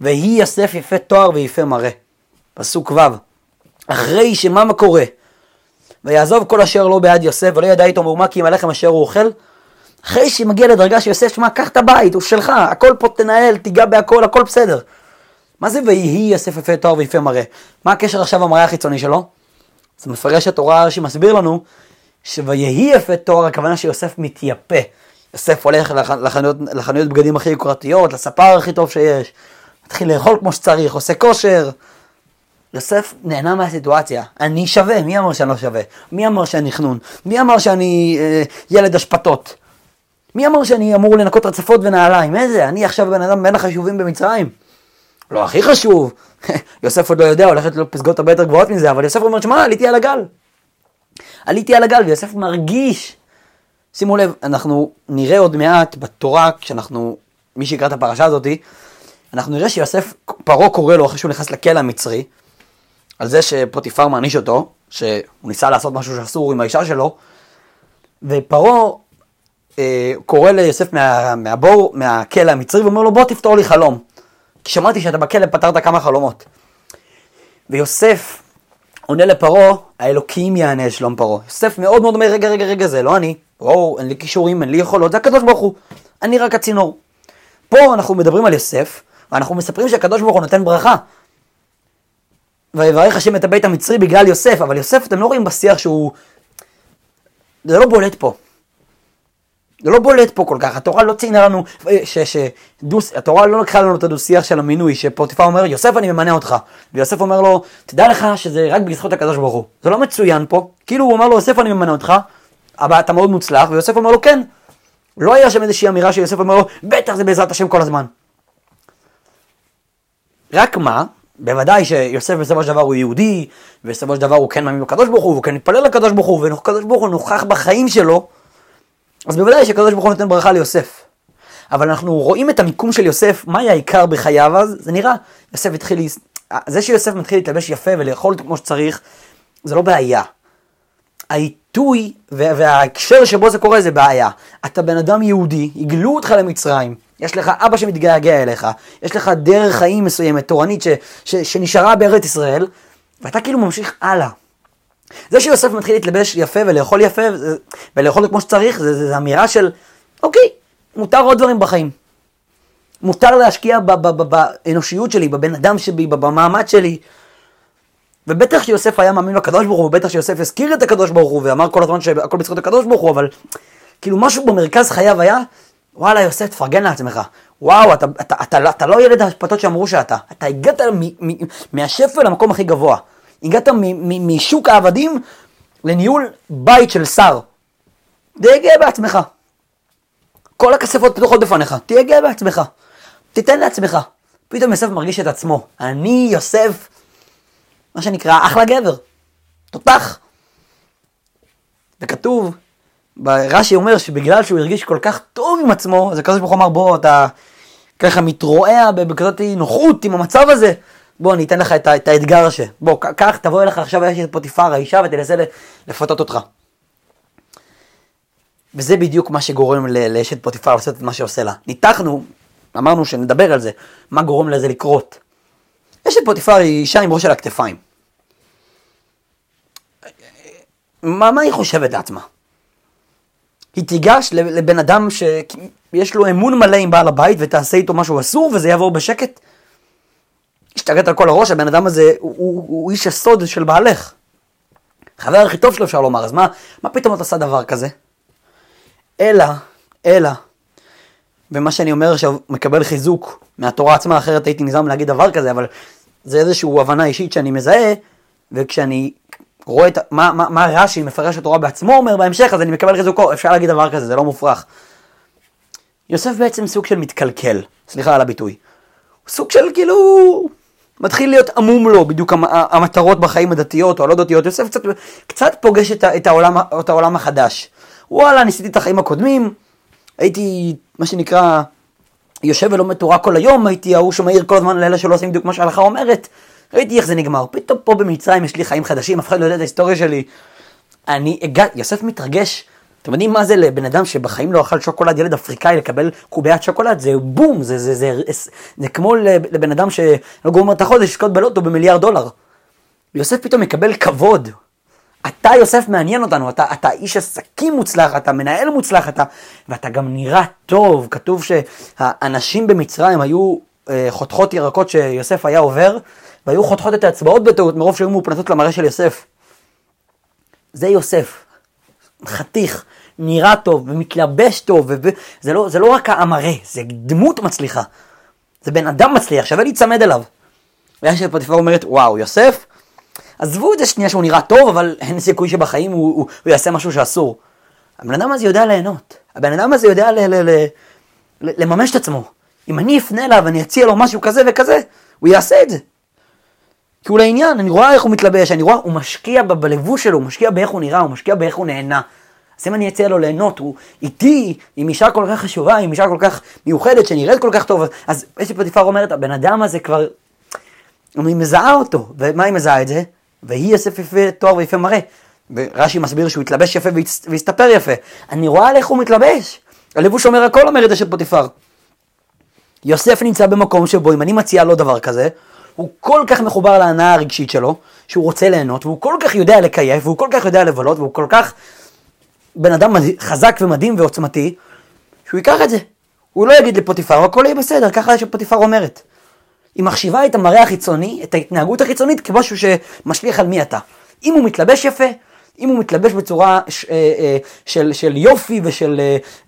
ויהי יוסף יפה תואר ויפה מראה. פסוק ו' אחרי שמה מה קורה? ויעזוב כל אשר לא בעד יוסף ולא ידע איתו מאומה כי אם הלחם אשר הוא אוכל. אחרי שמגיע לדרגה שיוסף, שמע, קח את הבית, הוא שלך, הכל פה תנהל, תיגע בהכל, הכל בסדר. מה זה ויהי יוסף יפה תואר ויפה מראה? מה הקשר עכשיו המראה החיצוני שלו? אז מפרש התורה שמסביר לנו שויהי יפה תואר, הכוונה שיוסף מתייפה. יוסף הולך לחנויות, לחנויות בגדים הכי יוקרתיות, לספר הכי טוב שיש, מתחיל לאכול כמו שצריך, עושה כושר. יוסף נהנה מהסיטואציה. אני שווה, מי אמר שאני לא שווה? מי אמר שאני חנון? מי אמר שאני אה, ילד אשפתות? מי אמר שאני אמור לנקות רצפות ונעליים? איזה? אני עכשיו בן אדם בין החשובים במצרים. לא הכי חשוב. [LAUGHS] יוסף עוד לא יודע, הולכת לו פסגות הרבה יותר גבוהות מזה, אבל יוסף אומר, שמע, עליתי על הגל. עליתי על הגל, ויוסף מרגיש. שימו לב, אנחנו נראה עוד מעט בתורה, כשאנחנו, מי שיקרא את הפרשה הזאתי, אנחנו נראה שיוסף, פרעה קורא לו אחרי שהוא נכנס לכלא המצרי, על זה שפוטיפר מעניש אותו, שהוא ניסה לעשות משהו שאסור עם האישה שלו, ופרעה אה, קורא ליוסף מה, מהבור, מהכלא המצרי, ואומר לו בוא תפתור לי חלום. כי שמעתי שאתה בכלא פתרת כמה חלומות. ויוסף עונה לפרעה, האלוקים יענה שלום פרעה. יוסף מאוד מאוד אומר, רגע, רגע, רגע, זה לא אני. בואו, אין לי כישורים, אין לי יכולות, זה הקדוש ברוך הוא. אני רק הצינור. פה אנחנו מדברים על יוסף, ואנחנו מספרים שהקדוש ברוך הוא נותן ברכה. ויברך השם את הבית המצרי בגלל יוסף, אבל יוסף אתם לא רואים בשיח שהוא... זה לא בולט פה. זה לא בולט פה כל כך, התורה לא ציינה לנו, ש, ש, דוס, התורה לא לקחה לנו את הדו-שיח של המינוי, שפוטיפר אומר, יוסף אני ממנה אותך, ויוסף אומר לו, תדע לך שזה רק בזכות הקדוש ברוך הוא. זה לא מצוין פה, כאילו הוא אומר לו, יוסף אני ממנה אותך, אבל אתה מאוד מוצלח, ויוסף אומר לו, כן. לא היה שם איזושהי אמירה שיוסף אומר לו, בטח זה בעזרת השם כל הזמן. רק מה, בוודאי שיוסף בסופו של דבר הוא יהודי, ובסופו של דבר הוא כן מאמין בקדוש ברוך הוא, והוא כן מתפלל לקדוש ברוך הוא, וקדוש ברוך הוא נוכח בחיים שלו, אז בוודאי שקדוש ברוך הוא נותן ברכה ליוסף. אבל אנחנו רואים את המיקום של יוסף, מה היה העיקר בחייו אז? זה נראה, יוסף התחיל, זה שיוסף מתחיל להתלבש יפה ולאכול כמו שצריך, זה לא בעיה. העיתוי וההקשר שבו זה קורה זה בעיה. אתה בן אדם יהודי, הגלו אותך למצרים, יש לך אבא שמתגעגע אליך, יש לך דרך חיים מסוימת, תורנית, ש, ש, שנשארה בארץ ישראל, ואתה כאילו ממשיך הלאה. זה שיוסף מתחיל להתלבש יפה ולאכול יפה ולאכול כמו שצריך, זה, זה, זה אמירה של, אוקיי, מותר עוד דברים בחיים. מותר להשקיע באנושיות שלי, בבן אדם שלי, במעמד שלי. ובטח שיוסף היה מאמין לקדוש ברוך הוא, ובטח שיוסף הזכיר את הקדוש ברוך הוא, ואמר כל הזמן שהכל בזכות הקדוש ברוך הוא, אבל כאילו משהו במרכז חייו היה, וואלה יוסף, תפרגן לעצמך. וואו, אתה, אתה, אתה, אתה, אתה לא ילד השפתות שאמרו שאתה. אתה הגעת מ, מ, מהשפל למקום הכי גבוה. הגעת משוק העבדים לניהול בית של שר. תהיה גאה בעצמך. כל הכספות פתוחות בפניך, תהיה גאה בעצמך. תיתן לעצמך. פתאום יוסף מרגיש את עצמו. אני יוסף, מה שנקרא, אחלה גבר. תותח. וכתוב, רש"י אומר שבגלל שהוא הרגיש כל כך טוב עם עצמו, אז הקדוש ברוך הוא אמר בוא אתה ככה מתרועע בכזאת נוחות עם המצב הזה. בוא, אני אתן לך את, את האתגר הזה. בוא, קח, תבוא אליך עכשיו יש את פוטיפר, האישה, ותנסה לפתות אותך. וזה בדיוק מה שגורם לאשת פוטיפר לעשות את מה שעושה לה. ניתחנו, אמרנו שנדבר על זה, מה גורם לזה לקרות. אשת פוטיפר היא אישה עם ראש על הכתפיים. מה, מה היא חושבת לעצמה? היא תיגש לבן אדם שיש לו אמון מלא עם בעל הבית ותעשה איתו משהו אסור וזה יעבור בשקט? השתגעת על כל הראש, הבן אדם הזה הוא, הוא, הוא איש הסוד של בעלך. חבר הכי טוב שלו אפשר לומר, אז מה, מה פתאום את עושה דבר כזה? אלא, אלא, ומה שאני אומר עכשיו מקבל חיזוק מהתורה עצמה, אחרת הייתי נזהר מלהגיד דבר כזה, אבל זה איזושהי הבנה אישית שאני מזהה, וכשאני רואה את, מה, מה, מה רש"י מפרש התורה בעצמו אומר בהמשך, אז אני מקבל חיזוקו, אפשר להגיד דבר כזה, זה לא מופרך. יוסף בעצם סוג של מתקלקל, סליחה על הביטוי. סוג של כאילו, מתחיל להיות עמום לו בדיוק המטרות בחיים הדתיות או הלא דתיות. יוסף קצת, קצת פוגש את, את, העולם, את העולם החדש. וואלה, ניסיתי את החיים הקודמים, הייתי, מה שנקרא, יושב ולומד תורה כל היום, הייתי ההוא שמעיר כל הזמן לאלה שלא עושים בדיוק מה שההלכה אומרת, ראיתי איך זה נגמר. פתאום פה במצרים יש לי חיים חדשים, אף אחד לא יודע את ההיסטוריה שלי. אני הגעתי, יוסף מתרגש. אתם יודעים מה זה לבן אדם שבחיים לא אכל שוקולד, ילד אפריקאי לקבל קוביית שוקולד? זה בום, זה, זה, זה, זה, זה כמו לבן אדם שלא גומר את החודש לזכות בלוטו במיליארד דולר. יוסף פתאום מקבל כבוד. אתה יוסף מעניין אותנו, אתה, אתה איש עסקים מוצלח, אתה מנהל מוצלח, אתה, ואתה גם נראה טוב. כתוב שהאנשים במצרים היו אה, חותכות ירקות שיוסף היה עובר, והיו חותכות את האצבעות בטעות מרוב שהיו מאופנתות למראה של יוסף. זה יוסף, חתיך, נראה טוב ומתלבש טוב, וזה לא, זה לא רק המראה, זה דמות מצליחה. זה בן אדם מצליח, שווה להיצמד אליו. והיה שפוטיפר אומרת, וואו, יוסף, עזבו את זה שנייה שהוא נראה טוב, אבל אין סיכוי שבחיים הוא, הוא, הוא יעשה משהו שאסור. הבן אדם הזה יודע ליהנות. הבן אדם הזה יודע ל, ל, ל, לממש את עצמו. אם אני אפנה אליו ואני אציע לו משהו כזה וכזה, הוא יעשה את זה. כי הוא לעניין, אני רואה איך הוא מתלבש, אני רואה, הוא משקיע בלבוש שלו, הוא משקיע באיך הוא נראה, הוא משקיע באיך הוא נהנה. אז אם אני אציע לו ליהנות, הוא איתי, עם אישה כל כך חשובה, עם אישה כל כך מיוחדת, שנראית כל כך טוב, אז אשת פטיפר אומרת, הבן אדם הזה כבר, אני מזהה אותו, ומה היא מזהה את זה? והיא יוסף יפה תואר ויפה מראה. ורש"י מסביר שהוא התלבש יפה והסתפר יפה. אני רואה על איך הוא מתלבש. הלבוש אומר הכל אומרת אשת פוטיפר. יוסף נמצא במקום שבו אם אני מציע לו דבר כזה, הוא כל כך מחובר להנאה הרגשית שלו, שהוא רוצה ליהנות, והוא כל כך יודע לקייף, והוא כל כך יודע לבלות, והוא כל כך בן אדם חזק ומדהים ועוצמתי, שהוא ייקח את זה. הוא לא יגיד לפוטיפר, הכל יהיה בסדר, ככה שפוטיפר אומרת. היא מחשיבה את המראה החיצוני, את ההתנהגות החיצונית, כמשהו שמשליך על מי אתה. אם הוא מתלבש יפה, אם הוא מתלבש בצורה ש, אה, אה, של, של יופי ושל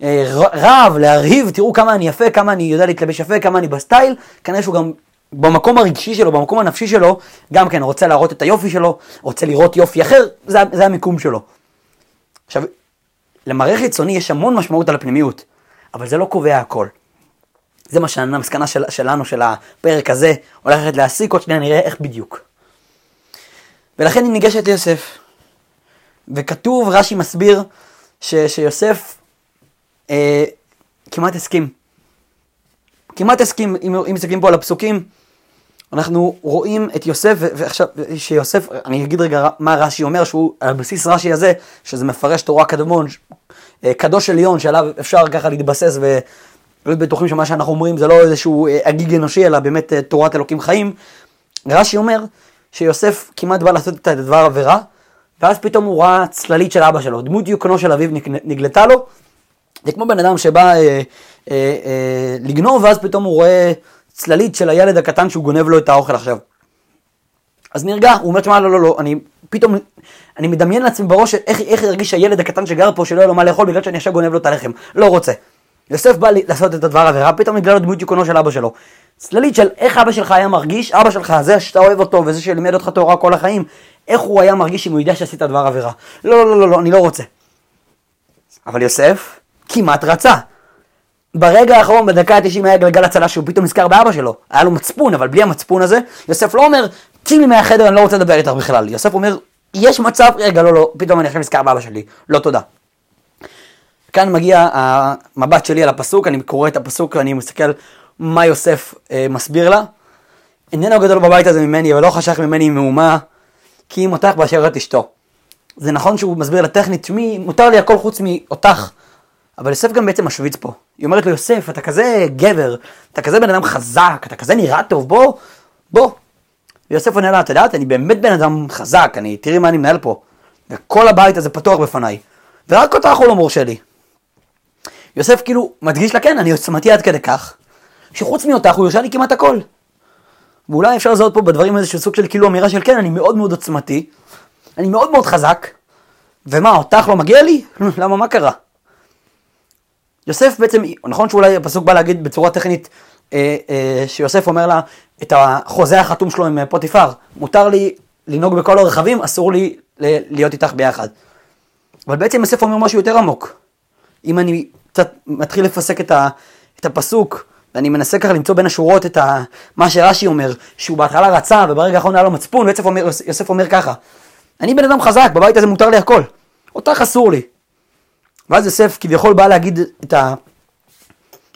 אה, רב, להרהיב, תראו כמה אני יפה, כמה אני יודע להתלבש יפה, כמה אני בסטייל, כנראה שהוא גם במקום הרגשי שלו, במקום הנפשי שלו, גם כן רוצה להראות את היופי שלו, רוצה לראות יופי אחר, זה, זה המיקום שלו. עכשיו, למראה חיצוני יש המון משמעות על הפנימיות, אבל זה לא קובע הכל. זה מה שהמסקנה של, שלנו, של הפרק הזה, הולכת להסיק, עוד שניה נראה איך בדיוק. ולכן היא ניגשת ליוסף. וכתוב, רש"י מסביר, ש, שיוסף אה, כמעט הסכים. כמעט הסכים, אם, אם מסתכלים פה על הפסוקים, אנחנו רואים את יוסף, ועכשיו, שיוסף, אני אגיד רגע מה רש"י אומר, שהוא על בסיס רש"י הזה, שזה מפרש תורה קדמון, אה, קדוש עליון, שעליו אפשר ככה להתבסס ולהיות בטוחים שמה שאנחנו אומרים זה לא איזשהו אה, הגיג אנושי, אלא באמת אה, תורת אלוקים חיים. רש"י אומר שיוסף כמעט בא לעשות את הדבר עבירה, ואז פתאום הוא ראה צללית של אבא שלו, דמות יוקנו של אביו נגלתה לו, זה כמו בן אדם שבא אה, אה, אה, לגנוב, ואז פתאום הוא רואה צללית של הילד הקטן שהוא גונב לו את האוכל עכשיו. אז נרגע, הוא אומר, תשמע, לא, לא, לא, אני פתאום, אני מדמיין לעצמי בראש איך, איך ירגיש הילד הקטן שגר פה, שלא יהיה לו מה לאכול, בגלל שאני עכשיו גונב לו את הלחם. לא רוצה. יוסף בא לעשות את הדבר עבירה, פתאום נגלה לו דמות יוקונו של אבא שלו. צללית של איך אבא שלך היה מרגיש, אבא שלך, זה שאתה אוהב אותו, וזה שלימד אותך תורה כל החיים, איך הוא היה מרגיש אם הוא ידע שעשית דבר עבירה. לא, לא, לא, לא, לא, אני לא רוצה. אבל יוסף כמעט רצה. ברגע האחרון, בדקה ה-90 היה גלגל הצלה שהוא פתאום נזכר באבא שלו. היה לו מצפון, אבל בלי המצפון הזה, יוסף לא אומר, צאי מהחדר, אני לא רוצה לדבר איתך בכלל. יוסף אומר, יש מצב, רגע, לא, לא, פתאום אני עכשיו נזכר באבא שלי. לא תודה. כאן מגיע המבט שלי על הפסוק, אני קורא את הפסוק, אני מסתכל, מה יוסף אה, מסביר לה. איננו גדול בבית הזה ממני, ולא חשך ממני מהומה, כי אם אותך באשר את אשתו. זה נכון שהוא מסביר לה טכנית, שמי, מותר לי הכל חוץ מאותך. אבל יוסף גם בעצם משוויץ פה. היא אומרת לו, יוסף, אתה כזה גבר, אתה כזה בן אדם חזק, אתה כזה נראה טוב, בוא, בוא. ויוסף עונה לה, את יודעת, אני באמת בן אדם חזק, אני, תראי מה אני מנהל פה. וכל הבית הזה פתוח בפניי. ורק אותך הוא לא מורשה לי. יוסף כאילו מדגיש לה, כן, אני עוצמתי עד כדי כך, שחוץ מאותך הוא יורשה לי כמעט הכל. ואולי אפשר לזהות פה בדברים איזשהו סוג של כאילו אמירה של כן, אני מאוד מאוד עוצמתי, אני מאוד מאוד חזק, ומה, אותך לא מגיע לי? [LAUGHS] למה, מה קרה? יוסף בעצם, נכון שאולי הפסוק בא להגיד בצורה טכנית, אה, אה, שיוסף אומר לה את החוזה החתום שלו עם פוטיפר, מותר לי לנהוג בכל הרכבים, אסור לי להיות איתך ביחד. אבל בעצם יוסף אומר משהו יותר עמוק. אם אני קצת מתחיל לפסק את, ה, את הפסוק, ואני מנסה ככה למצוא בין השורות את ה, מה שרש"י אומר, שהוא בהתחלה רצה וברגע האחרון היה לו מצפון, ויוסף אומר, אומר ככה, אני בן אדם חזק, בבית הזה מותר לי הכל, אותך אסור לי. ואז יוסף כביכול בא להגיד את, ה,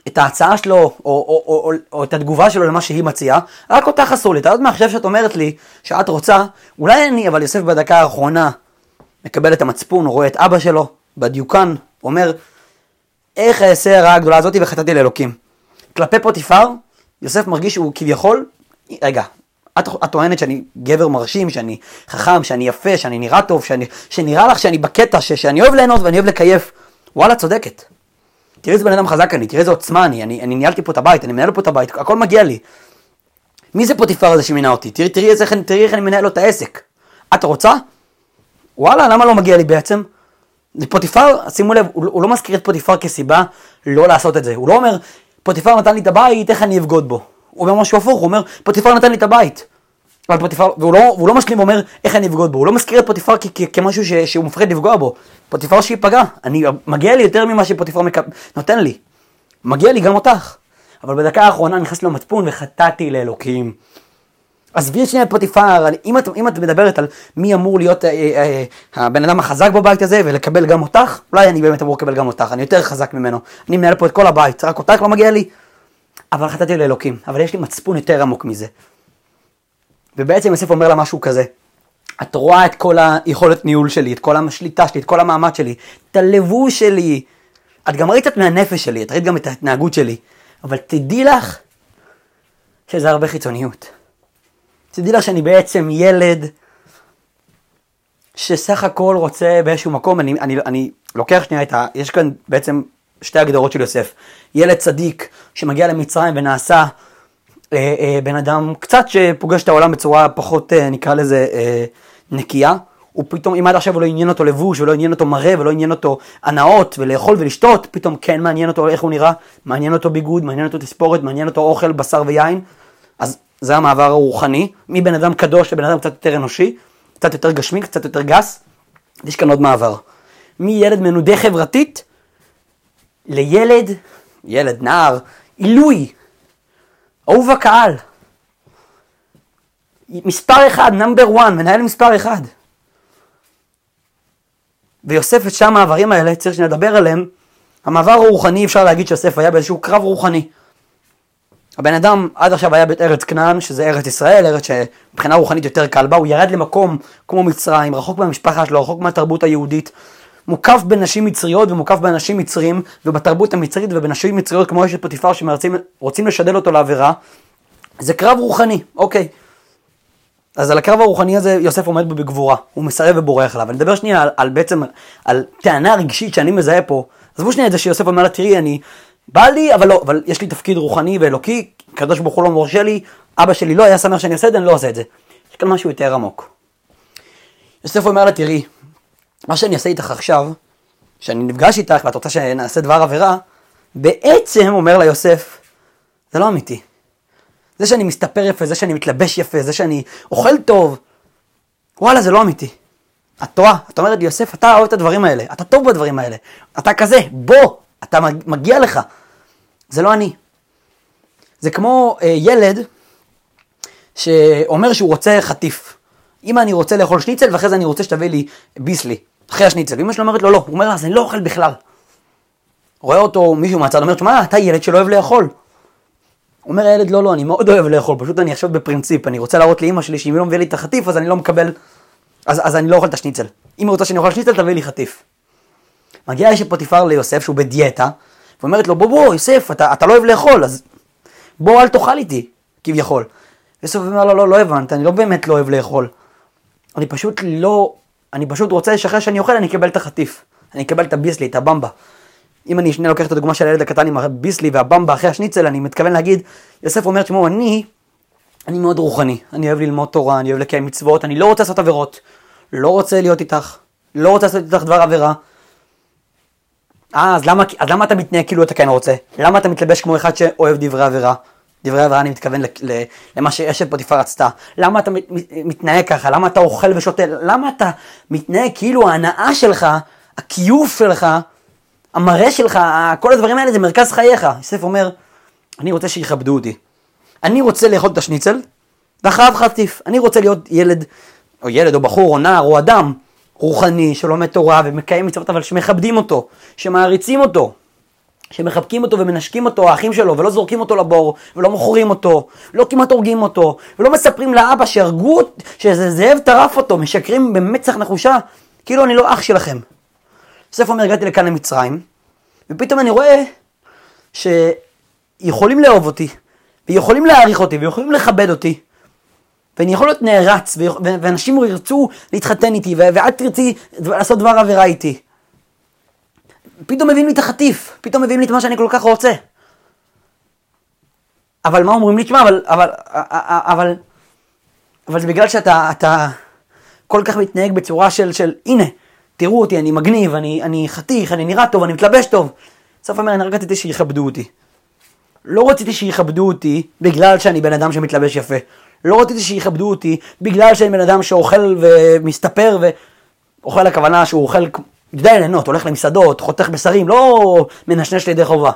את ההצעה שלו, או, או, או, או, או את התגובה שלו למה שהיא מציעה, רק אותך אסור לי. אתה יודעת מה עכשיו שאת אומרת לי, שאת רוצה, אולי אני, אבל יוסף בדקה האחרונה מקבל את המצפון, רואה את אבא שלו בדיוקן, אומר, איך אעשה הרעה הגדולה הזאתי וחטאתי לאלוקים. כלפי פוטיפר, יוסף מרגיש שהוא כביכול, רגע, את, את טוענת שאני גבר מרשים, שאני חכם, שאני יפה, שאני נראה טוב, שאני, שנראה לך שאני בקטע, ש, שאני אוהב ליהנות ואני אוהב לקייף. וואלה, צודקת. תראי איזה בן אדם חזק אני, תראי איזה עוצמה אני, אני, אני ניהלתי פה את הבית, אני מנהל פה את הבית, הכל מגיע לי. מי זה פוטיפר הזה שמינה אותי? תראי, תראי, איזה, תראי איך אני מנהל לו את העסק. את רוצה? וואלה, למה לא מגיע לי בעצם? פוטיפר, שימו לב, הוא, הוא לא מזכיר את פוטיפר כסיבה לא לעשות את זה. הוא לא אומר, פוטיפר נתן לי את הבית, איך אני אבגוד בו? הוא אומר משהו הפוך, הוא אומר, פוטיפר נתן לי את הבית. אבל פוטיפר, והוא לא, לא משלים ואומר איך אני אבגוד בו, הוא לא מזכיר את פוטיפר כ- כ- כמשהו ש- שהוא מפחד לפגוע בו. פוטיפר שייפגע, אני, מגיע לי יותר ממה שפוטיפר מק... נותן לי. מגיע לי גם אותך. אבל בדקה האחרונה נכנס לו מצפון וחטאתי לאלוקים. עזבי שנייה את פוטיפר, אם את, אם את מדברת על מי אמור להיות אה, אה, אה, הבן אדם החזק בבית הזה ולקבל גם אותך, אולי אני באמת אמור לקבל גם אותך, אני יותר חזק ממנו. אני מנהל פה את כל הבית, רק אותך לא מגיע לי. אבל חטאתי לאלוקים, אבל יש לי מצפון יותר עמוק מזה. ובעצם יוסף אומר לה משהו כזה, את רואה את כל היכולת ניהול שלי, את כל השליטה שלי, את כל המעמד שלי, את הלבוש שלי, את גם ראית את מהנפש שלי, את ראית גם את ההתנהגות שלי, אבל תדעי לך שזה הרבה חיצוניות. תדעי לך שאני בעצם ילד שסך הכל רוצה באיזשהו מקום, אני, אני, אני לוקח שנייה את ה... יש כאן בעצם שתי הגדרות של יוסף. ילד צדיק שמגיע למצרים ונעשה בן אדם קצת שפוגש את העולם בצורה פחות, אה, נקרא לזה, אה, נקייה. הוא פתאום, אם עד עכשיו לא עניין אותו לבוש, ולא עניין אותו מראה, ולא עניין אותו הנאות, ולאכול ולשתות, פתאום כן מעניין אותו איך הוא נראה, מעניין אותו ביגוד, מעניין אותו תספורת, מעניין אותו אוכל, בשר ויין. אז זה המעבר הרוחני, מבן אדם קדוש לבן אדם קצת יותר אנושי, קצת יותר גשמי, קצת יותר גס. יש כאן עוד מעבר. מילד מנודה חברתית, לילד, ילד, נער, עילוי, אהוב הקהל. מספר אחד, נאמבר וואן, מנהל מספר אחד. ויוסף את שם המעברים האלה, צריך שנדבר עליהם. המעבר הרוחני, אפשר להגיד שיוסף היה באיזשהו קרב רוחני. הבן אדם עד עכשיו היה בארץ כנען, שזה ארץ ישראל, ארץ שמבחינה רוחנית יותר קל בה, הוא ירד למקום כמו מצרים, רחוק מהמשפחה שלו, רחוק מהתרבות היהודית, מוקף בנשים מצריות ומוקף באנשים מצרים, ובתרבות המצרית ובנשים מצריות כמו אשת פוטיפר שרוצים לשדל אותו לעבירה. זה קרב רוחני, אוקיי. אז על הקרב הרוחני הזה יוסף עומד בו בגבורה, הוא מסרב ובורח אליו. אני אדבר שנייה על, על בעצם, על טענה רגשית שאני מזהה פה. עזבו שנייה את זה שיוסף אומר לה, תראי, אני, בא לי, אבל לא, אבל יש לי תפקיד רוחני ואלוקי, הקדוש ברוך הוא לא מורשה לי, אבא שלי לא היה שמח שאני אעשה את זה, אני לא עושה את זה. יש כאן משהו יותר עמוק. יוסף אומר לה, תראי, מה שאני אעשה איתך עכשיו, שאני נפגש איתך ואת רוצה שנעשה דבר עבירה, בעצם, אומר לה יוסף, זה לא אמיתי. זה שאני מסתפר יפה, זה שאני מתלבש יפה, זה שאני אוכל טוב, וואלה, זה לא אמיתי. את טועה, את אומרת לי, יוסף, אתה אוהב את הדברים האלה, אתה טוב בדברים האלה, אתה כזה, בוא, אתה מגיע לך. זה לא אני. זה כמו אה, ילד שאומר שהוא רוצה חטיף. אמא, אני רוצה לאכול שניצל, ואחרי זה אני רוצה שתביא לי ביסלי, אחרי השניצל. ואמא שלו אומרת לו, לא. הוא אומר, אז אני לא אוכל בכלל. רואה אותו מישהו מהצד, אומר, שמע, אתה ילד שלא אוהב לאכול. אומר הילד, לא, לא, אני מאוד אוהב לאכול, פשוט אני עכשיו בפרינציפ, אני רוצה להראות לאמא שלי שאם היא לא מביאה לי את החטיף, אז אני לא מקבל, אז, אז אני לא אוכל את השניצל. אם היא רוצה שאני אוכל שניצל, תביא לי חטיף. מגיע אשת פוטיפר ליוסף, שהוא בדיאטה, ואומרת לו, בוא, בוא, יוסף, אתה, אתה לא אוהב לאכול, אז בוא, אל תאכל איתי, כביכול. יוסף אומר לו, לא, לא הבנת, אני לא באמת לא אוהב לאכול. אני פשוט לא, אני פשוט רוצה שאחרי שאני אוכל, אני אקבל את החטיף. אני אקבל את הביסלי, את הבמבה. אם אני שנייה לוקח את הדוגמה של הילד הקטן עם הביסלי והבמבה אחרי השניצל, אני מתכוון להגיד, יוסף אומר, תשמעו, אני, אני מאוד רוחני, אני אוהב ללמוד תורה, אני אוהב לקיים מצוות, אני לא רוצה לעשות עבירות, לא רוצה להיות איתך, לא רוצה לעשות איתך דבר עבירה. אה, אז למה, אז למה אתה מתנהג כאילו אתה כן רוצה? למה אתה מתלבש כמו אחד שאוהב דברי עבירה? דברי עבירה אני מתכוון למה שאשת פוטיפר רצתה. למה אתה מתנהג ככה? למה אתה אוכל ושותה? למה אתה מתנהג כאילו ההנאה שלך, הכיוף שלך, המראה שלך, כל הדברים האלה זה מרכז חייך. יוסף אומר, אני רוצה שיכבדו אותי. אני רוצה לאכול את השניצל, ואחריו חטיף. אני רוצה להיות ילד, או ילד, או בחור, או נער, או אדם רוחני, שלומד תורה ומקיים מצוות, אבל שמכבדים אותו, שמעריצים אותו, שמחבקים אותו ומנשקים אותו, האחים שלו, ולא זורקים אותו לבור, ולא מוכרים אותו, לא כמעט הורגים אותו, ולא מספרים לאבא שהרגו, שאיזה זאב טרף אותו, משקרים במצח נחושה, כאילו אני לא אח שלכם. יוסף אומר, הגעתי לכאן למצרים, ופתאום אני רואה שיכולים לאהוב אותי, ויכולים להעריך אותי, ויכולים לכבד אותי, ואני יכול להיות נערץ, ואנשים ירצו להתחתן איתי, ואת תרצי לעשות דבר עבירה איתי. פתאום מביאים לי את החטיף, פתאום מביאים לי את מה שאני כל כך רוצה. אבל מה אומרים לי? תשמע, אבל, אבל, אבל, אבל זה בגלל שאתה אתה כל כך מתנהג בצורה של, של הנה, תראו אותי, אני מגניב, אני, אני חתיך, אני נראה טוב, אני מתלבש טוב. סוף אומר, אני רק רציתי שיכבדו אותי. לא רציתי שיכבדו אותי בגלל שאני בן אדם שמתלבש יפה. לא רציתי שיכבדו אותי בגלל שאני בן אדם שאוכל ומסתפר ואוכל הכוונה שהוא אוכל, יודע ליהנות, הולך למסעדות, חותך בשרים, לא מנשנש לידי חובה.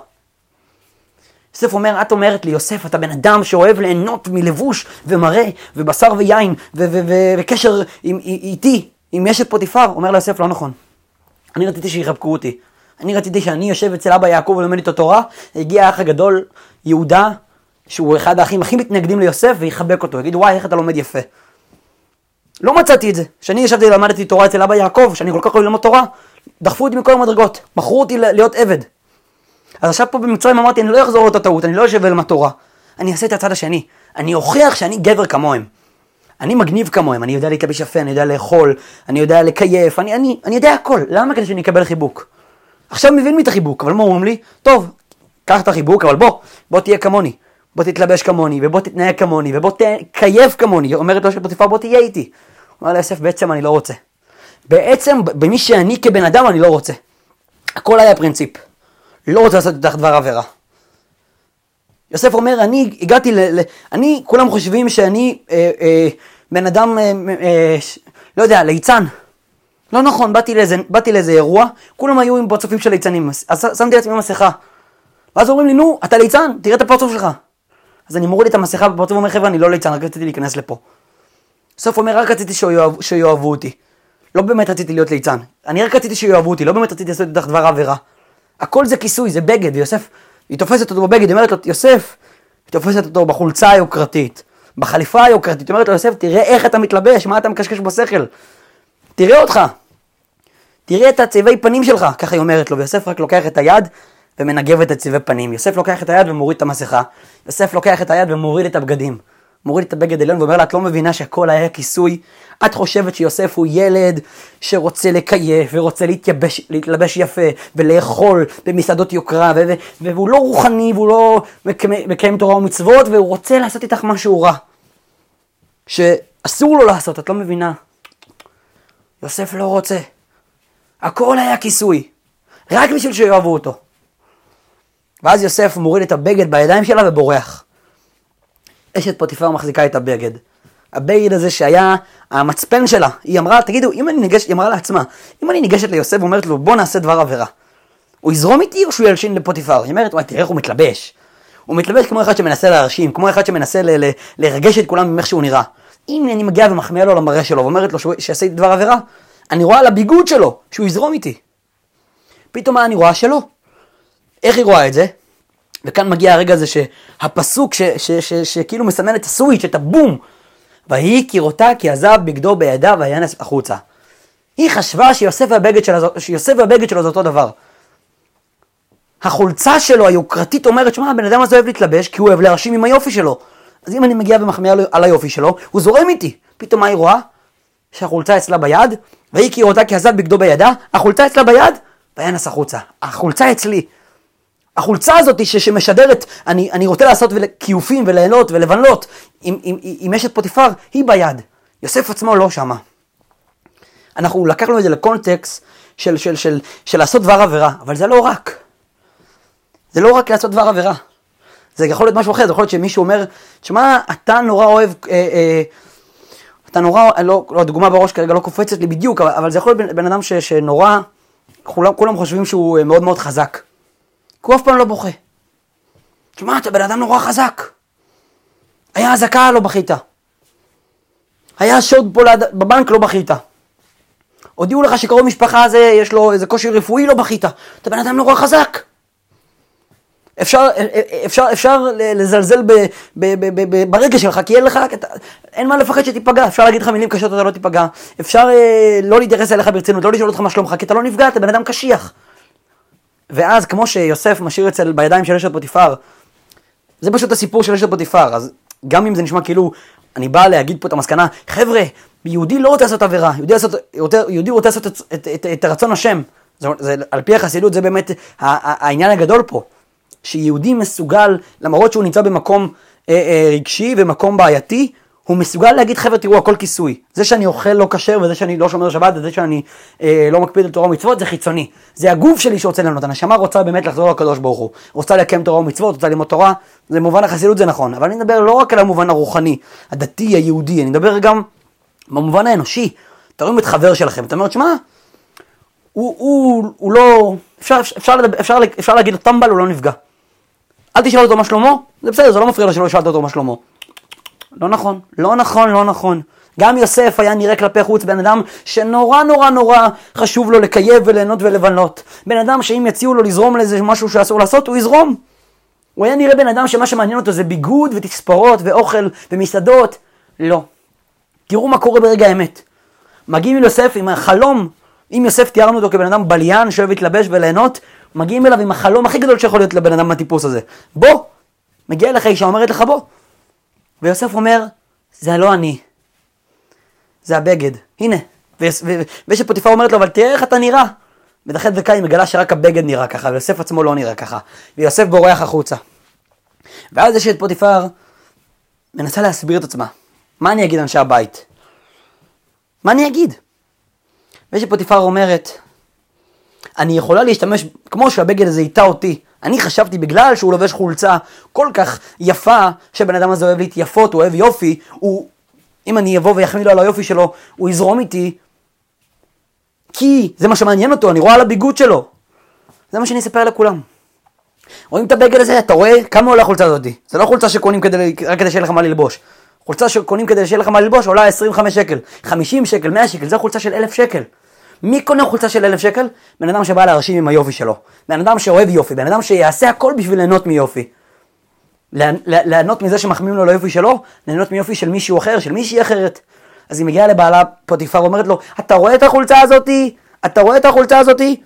יוסף אומר, את אומרת לי, יוסף, אתה בן אדם שאוהב ליהנות מלבוש ומראה ובשר ויין וקשר איתי, עם אשת פוטיפר. אומר ליוסף, לא נכון. אני רציתי שיחבקו אותי. אני רציתי שאני יושב אצל אבא יעקב ולומד איתו תורה, הגיע האח הגדול, יהודה, שהוא אחד האחים הכי מתנגדים ליוסף, ויחבק אותו, יגיד, וואי, איך אתה לומד יפה. לא מצאתי את זה. כשאני ישבתי ולמדתי תורה אצל אבא יעקב, שאני כל כך אוהב ללמוד תורה, דחפו אותי מכל המדרגות, מכרו אותי להיות עבד. אז עכשיו פה במצרים אמרתי, אני לא אחזור לאותה טעות, אני לא יושב ולמד תורה. אני אעשה את הצד השני. אני אוכיח שאני גבר כמוהם. אני מגניב כמוהם, אני יודע להתלבש יפה, אני יודע לאכול, אני יודע לקייף, אני, אני, אני יודע הכל. למה? כדי שאני אקבל חיבוק. עכשיו מבין לי את החיבוק, אבל מה אומרים לי? טוב, קח את החיבוק, אבל בוא, בוא תהיה כמוני. בוא תתלבש כמוני, ובוא תתנהג כמוני, ובוא תקייף כמוני. אומרת לו של פוטיפר, בוא תהיה איתי. אומר ליוסף, בעצם אני לא רוצה. בעצם, במי שאני כבן אדם, אני לא רוצה. הכל היה פרינציפ. לא רוצה לעשות איתך דבר עבירה. יוסף אומר, אני הגעתי ל... ל אני, כולם חושבים שאני אה, אה, בן אדם, אה, אה, לא יודע, ליצן. לא נכון, באתי לאיזה, באתי לאיזה אירוע, כולם היו עם פרצופים של ליצנים, אז שמתי לעצמי מסכה. ואז אומרים לי, נו, אתה ליצן, תראה את הפרצוף שלך. אז אני מוריד את המסכה בפרצוף ואומר, חבר'ה, אני לא ליצן, רק רציתי להיכנס לפה. סוף אומר, רק רציתי שיאהב, שיאהבו אותי. לא באמת רציתי להיות ליצן. אני רק רציתי שיאהבו אותי, לא באמת רציתי לעשות איתך דבר עבירה. הכל זה כיסוי, זה בגד, ויוסף, היא תופסת אותו בבגד, היא אומרת לו, יוסף, היא תופסת אותו בחולצה היוקרתית, בחליפה היוקרתית, היא אומרת לו, יוסף, תראה איך אתה מתלבש, מה אתה מקשקש בשכל? תראה אותך. תראה את הצבעי פנים שלך, ככה היא אומרת לו, ויוסף רק לוקח את היד ומנגב את הצבעי פנים. יוסף לוקח את היד ומוריד את המסכה. יוסף לוקח את היד ומוריד את הבגדים. מוריד את הבגד עליון ואומר לה, את לא מבינה שהכל היה כיסוי? את חושבת שיוסף הוא ילד שרוצה לקייף ורוצה להתייבש, להתלבש יפה ולאכול במסעדות יוקרה ו- והוא לא רוחני והוא לא מקיים תורה ומצוות והוא רוצה לעשות איתך משהו רע. שאסור לו לעשות, את לא מבינה. יוסף לא רוצה. הכל היה כיסוי. רק בשביל שיאהבו אותו. ואז יוסף מוריד את הבגד בידיים שלה ובורח. אשת פוטיפר מחזיקה את הבגד. הבגד הזה שהיה המצפן שלה, היא אמרה, תגידו, אם אני ניגשת, היא אמרה לעצמה, אם אני ניגשת ליוסף ואומרת לו, בוא נעשה דבר עבירה, הוא יזרום איתי או שהוא ילשין לפוטיפר? היא אומרת, וואי, תראה איך הוא מתלבש. הוא מתלבש כמו אחד שמנסה להרשים, כמו אחד שמנסה ל- ל- לרגש את כולם ממך שהוא נראה. אם אני מגיעה ומחמיאה לו למראה שלו ואומרת לו שיעשה איתי דבר עבירה, אני רואה על הביגוד שלו שהוא יזרום איתי. פתאום מה אני רואה? שלא. איך היא רואה את זה? וכאן מגיע הרגע הזה שהפסוק שכאילו מסמן את הסוויץ', את הבום. ויהי כראותה כי עזב בגדו בידיו וינס החוצה. היא חשבה שיוסף והבגד, שלה, שיוסף והבגד שלו זה אותו דבר. החולצה שלו היוקרתית אומרת, שמע, הבן אדם הזה אוהב להתלבש כי הוא אוהב להרשים עם היופי שלו. אז אם אני מגיע ומחמיאה על היופי שלו, הוא זורם איתי. פתאום מה היא רואה? שהחולצה אצלה ביד, והיא כי ראותה כי עזב בגדו בידה, החולצה אצלה ביד, וינס החוצה. החולצה אצלי. החולצה הזאת ש, שמשדרת, אני, אני רוצה לעשות כיופים וליהנות ולבנות עם, עם, עם אשת פוטיפר, היא ביד. יוסף עצמו לא שמה. אנחנו לקחנו את זה לקונטקסט של, של, של, של לעשות דבר עבירה, אבל זה לא רק. זה לא רק לעשות דבר עבירה. זה יכול להיות משהו אחר, זה יכול להיות שמישהו אומר, תשמע, אתה נורא אוהב, אה, אה, אתה נורא, לא, לא, הדוגמה בראש כרגע לא קופצת לי בדיוק, אבל, אבל זה יכול להיות בן, בן אדם ש, שנורא, כולם, כולם חושבים שהוא אה, מאוד מאוד חזק. כי הוא אף פעם לא בוכה. תשמע, אתה בן אדם נורא חזק. היה אזעקה, לא בכית. היה שוד פה ליד, בבנק, לא בכית. הודיעו לך שקרוב משפחה הזה, יש לו איזה קושי רפואי, לא בכית. אתה בן אדם נורא חזק. אפשר, אפשר, אפשר לזלזל ב, ב, ב, ב, ברגע שלך, כי אין לך, אין מה לפחד שתיפגע, אפשר להגיד לך מילים קשות, אתה לא תיפגע, אפשר אה, לא להתייחס אליך ברצינות, לא לשאול אותך מה שלומך, כי אתה לא נפגע, אתה בן אדם קשיח. ואז כמו שיוסף משאיר אצל, בידיים של אשת פוטיפר, זה פשוט הסיפור של אשת פוטיפר, אז גם אם זה נשמע כאילו, אני בא להגיד פה את המסקנה, חבר'ה, יהודי לא רוצה לעשות עבירה, יהודי, לעשות, יהודי רוצה לעשות את, את, את, את רצון השם, זה, זה, על פי החסידות זה באמת העניין הגדול פה. שיהודי מסוגל, למרות שהוא נמצא במקום אה, אה, רגשי ומקום בעייתי, הוא מסוגל להגיד חבר'ה תראו הכל כיסוי. זה שאני אוכל לא כשר וזה שאני לא שומר שבת וזה שאני אה, לא מקפיד על תורה ומצוות זה חיצוני. זה הגוף שלי שרוצה לענות. הנשמה רוצה באמת לחזור לקדוש ברוך הוא. רוצה לקיים תורה ומצוות, רוצה ללמוד תורה, זה מובן החסידות זה נכון. אבל אני מדבר לא רק על המובן הרוחני, הדתי, היהודי, אני מדבר גם במובן האנושי. אתה רואים את חבר שלכם, אתה אומר, שמע, הוא, הוא, הוא לא, אפשר, אפשר, אפשר, אפשר להגיד לו טמבל, הוא לא נפגע. אל תשאל אותו מה שלמה, זה בסדר, זה לא מפריע לו שלא שאלת אותו מה שלמה. לא נכון, לא נכון, לא נכון. גם יוסף היה נראה כלפי חוץ בן אדם שנורא נורא נורא חשוב לו לקייב וליהנות ולבנות. בן אדם שאם יציעו לו לזרום לאיזה משהו שאסור לעשות, הוא יזרום. הוא היה נראה בן אדם שמה שמעניין אותו זה ביגוד ותספורות ואוכל ומסעדות. לא. תראו מה קורה ברגע האמת. מגיעים אל יוסף עם החלום, אם יוסף תיארנו אותו כבן אדם בליין שאוהב להתלבש וליהנות, מגיעים אליו עם החלום הכי גדול שיכול להיות לבן אדם מהטיפוס הזה. בוא! מגיע אליך אישה אומרת לך בוא. ויוסף אומר, זה לא אני, זה הבגד, הנה. ושפוטיפר אומרת לו, אבל תראה איך אתה נראה. ודחת דקה היא מגלה שרק הבגד נראה ככה, ויוסף עצמו לא נראה ככה. ויוסף בורח החוצה. ואז יש את פוטיפר מנסה להסביר את עצמה. מה אני אגיד אנשי הבית? מה אני אגיד? ושפוטיפר אומרת, אני יכולה להשתמש, כמו שהבגד הזה איתה אותי, אני חשבתי בגלל שהוא לובש חולצה כל כך יפה, שהבן אדם הזה אוהב להתייפות, הוא אוהב יופי, הוא, אם אני אבוא ויחמיא לו על היופי שלו, הוא יזרום איתי, כי זה מה שמעניין אותו, אני רואה על הביגוד שלו. זה מה שאני אספר לכולם. רואים את הבגד הזה, אתה רואה כמה עולה החולצה הזאתי. זה לא חולצה שקונים כדי, רק כדי שיהיה לך מה ללבוש. חולצה שקונים כדי שיהיה לך מה ללבוש עולה 25 שקל, 50 שקל, 100 שקל, זו חולצה של 1,000 שקל. מי קונה חולצה של אלף שקל? בן אדם שבא להרשים עם היופי שלו. בן אדם שאוהב יופי, בן אדם שיעשה הכל בשביל ליהנות מיופי. ליהנות מזה שמחמיאים לו ליופי שלו, ליהנות מיופי של מישהו אחר, של מישהי אחרת. אז היא מגיעה לבעלה פוטיפר ואומרת לו, אתה רואה את החולצה הזאתי? אתה רואה את החולצה הזאתי?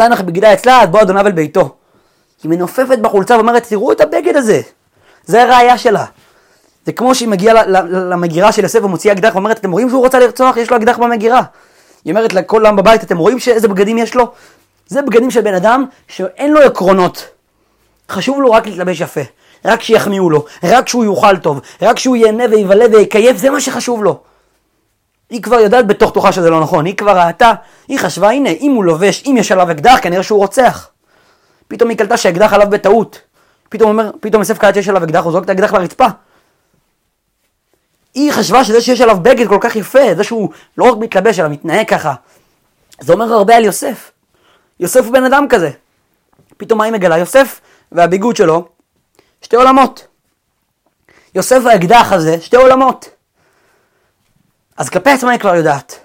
נח בגידה אצלה, אז בוא אדוניו אל ביתו. היא מנופפת בחולצה ואומרת, תראו את הבגד הזה. זה הראייה שלה. זה כמו שהיא מגיעה למגירה של יוסף ומוציאה אקדח ואומרת, אתם רואים שהוא רוצה לרצוח? יש לו אקדח במגירה. היא אומרת לכל העם בבית, אתם רואים איזה בגדים יש לו? זה בגדים של בן אדם שאין לו עקרונות. חשוב לו רק להתלבש יפה, רק שיחמיאו לו, רק שהוא יאכל טוב, רק שהוא ייהנה ויבלה ויקייף, זה מה שחשוב לו. היא כבר יודעת בתוך תוכה שזה לא נכון, היא כבר ראתה, היא חשבה, הנה, אם הוא לובש, אם יש עליו אקדח, כנראה שהוא רוצח. פתאום היא קלטה שהאקדח עליו בטעות. פתאום אומר, פתאום יוסף קלט שיש עליו אקדח, הוא זורק את האקדח לרצפה. היא חשבה שזה שיש עליו בגד כל כך יפה, זה שהוא לא רק מתלבש, אלא מתנהג ככה. זה אומר הרבה על יוסף. יוסף הוא בן אדם כזה. פתאום מה היא מגלה? יוסף והביגוד שלו, שתי עולמות. יוסף והאקדח הזה, שתי עולמות. אז כלפי עצמה היא כבר יודעת.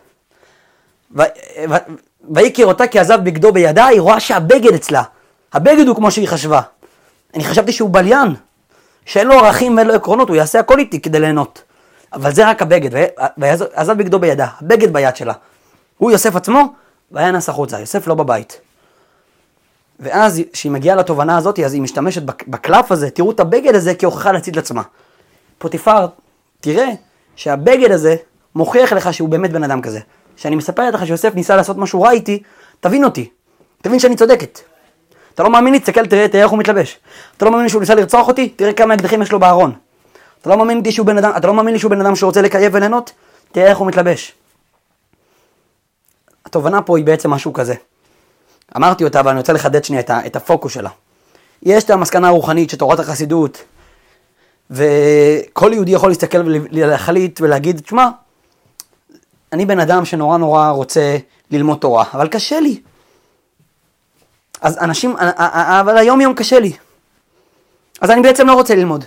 ויהי כראותה כי עזב בגדו בידה, היא רואה שהבגד אצלה. הבגד הוא כמו שהיא חשבה. אני חשבתי שהוא בליין, שאין לו ערכים ואין לו עקרונות, הוא יעשה הכל איתי כדי ליהנות. אבל זה רק הבגד, ועזב בגדו בידה, הבגד ביד שלה. הוא יוסף עצמו, והיה נס החוצה, יוסף לא בבית. ואז כשהיא מגיעה לתובנה הזאת, אז היא משתמשת בקלף הזה, תראו את הבגד הזה כהוכחה להציל את עצמה. פוטיפר, תראה שהבגד הזה מוכיח לך שהוא באמת בן אדם כזה. כשאני מספרת לך שיוסף ניסה לעשות משהו רע איתי, תבין אותי, תבין שאני צודקת. אתה לא מאמין לי? תסתכל, תראה, תראה איך הוא מתלבש. אתה לא מאמין שהוא ניסה לרצוח אותי? תראה כמה אקדחים יש לו בארון. אתה לא מאמין לי שהוא בן אדם, אתה לא מאמין לי שהוא בן אדם שרוצה לקייב וליהנות? תראה איך הוא מתלבש. התובנה פה היא בעצם משהו כזה. אמרתי אותה, אבל אני רוצה לחדד שנייה את, את הפוקוס שלה. יש את המסקנה הרוחנית שתורת החסידות, וכל יהודי יכול להסתכל ולהחליט ולהגיד, תשמע, אני בן אדם שנורא נורא רוצה ללמוד תורה, אבל קשה לי. אז אנשים, אבל היום יום קשה לי. אז אני בעצם לא רוצה ללמוד.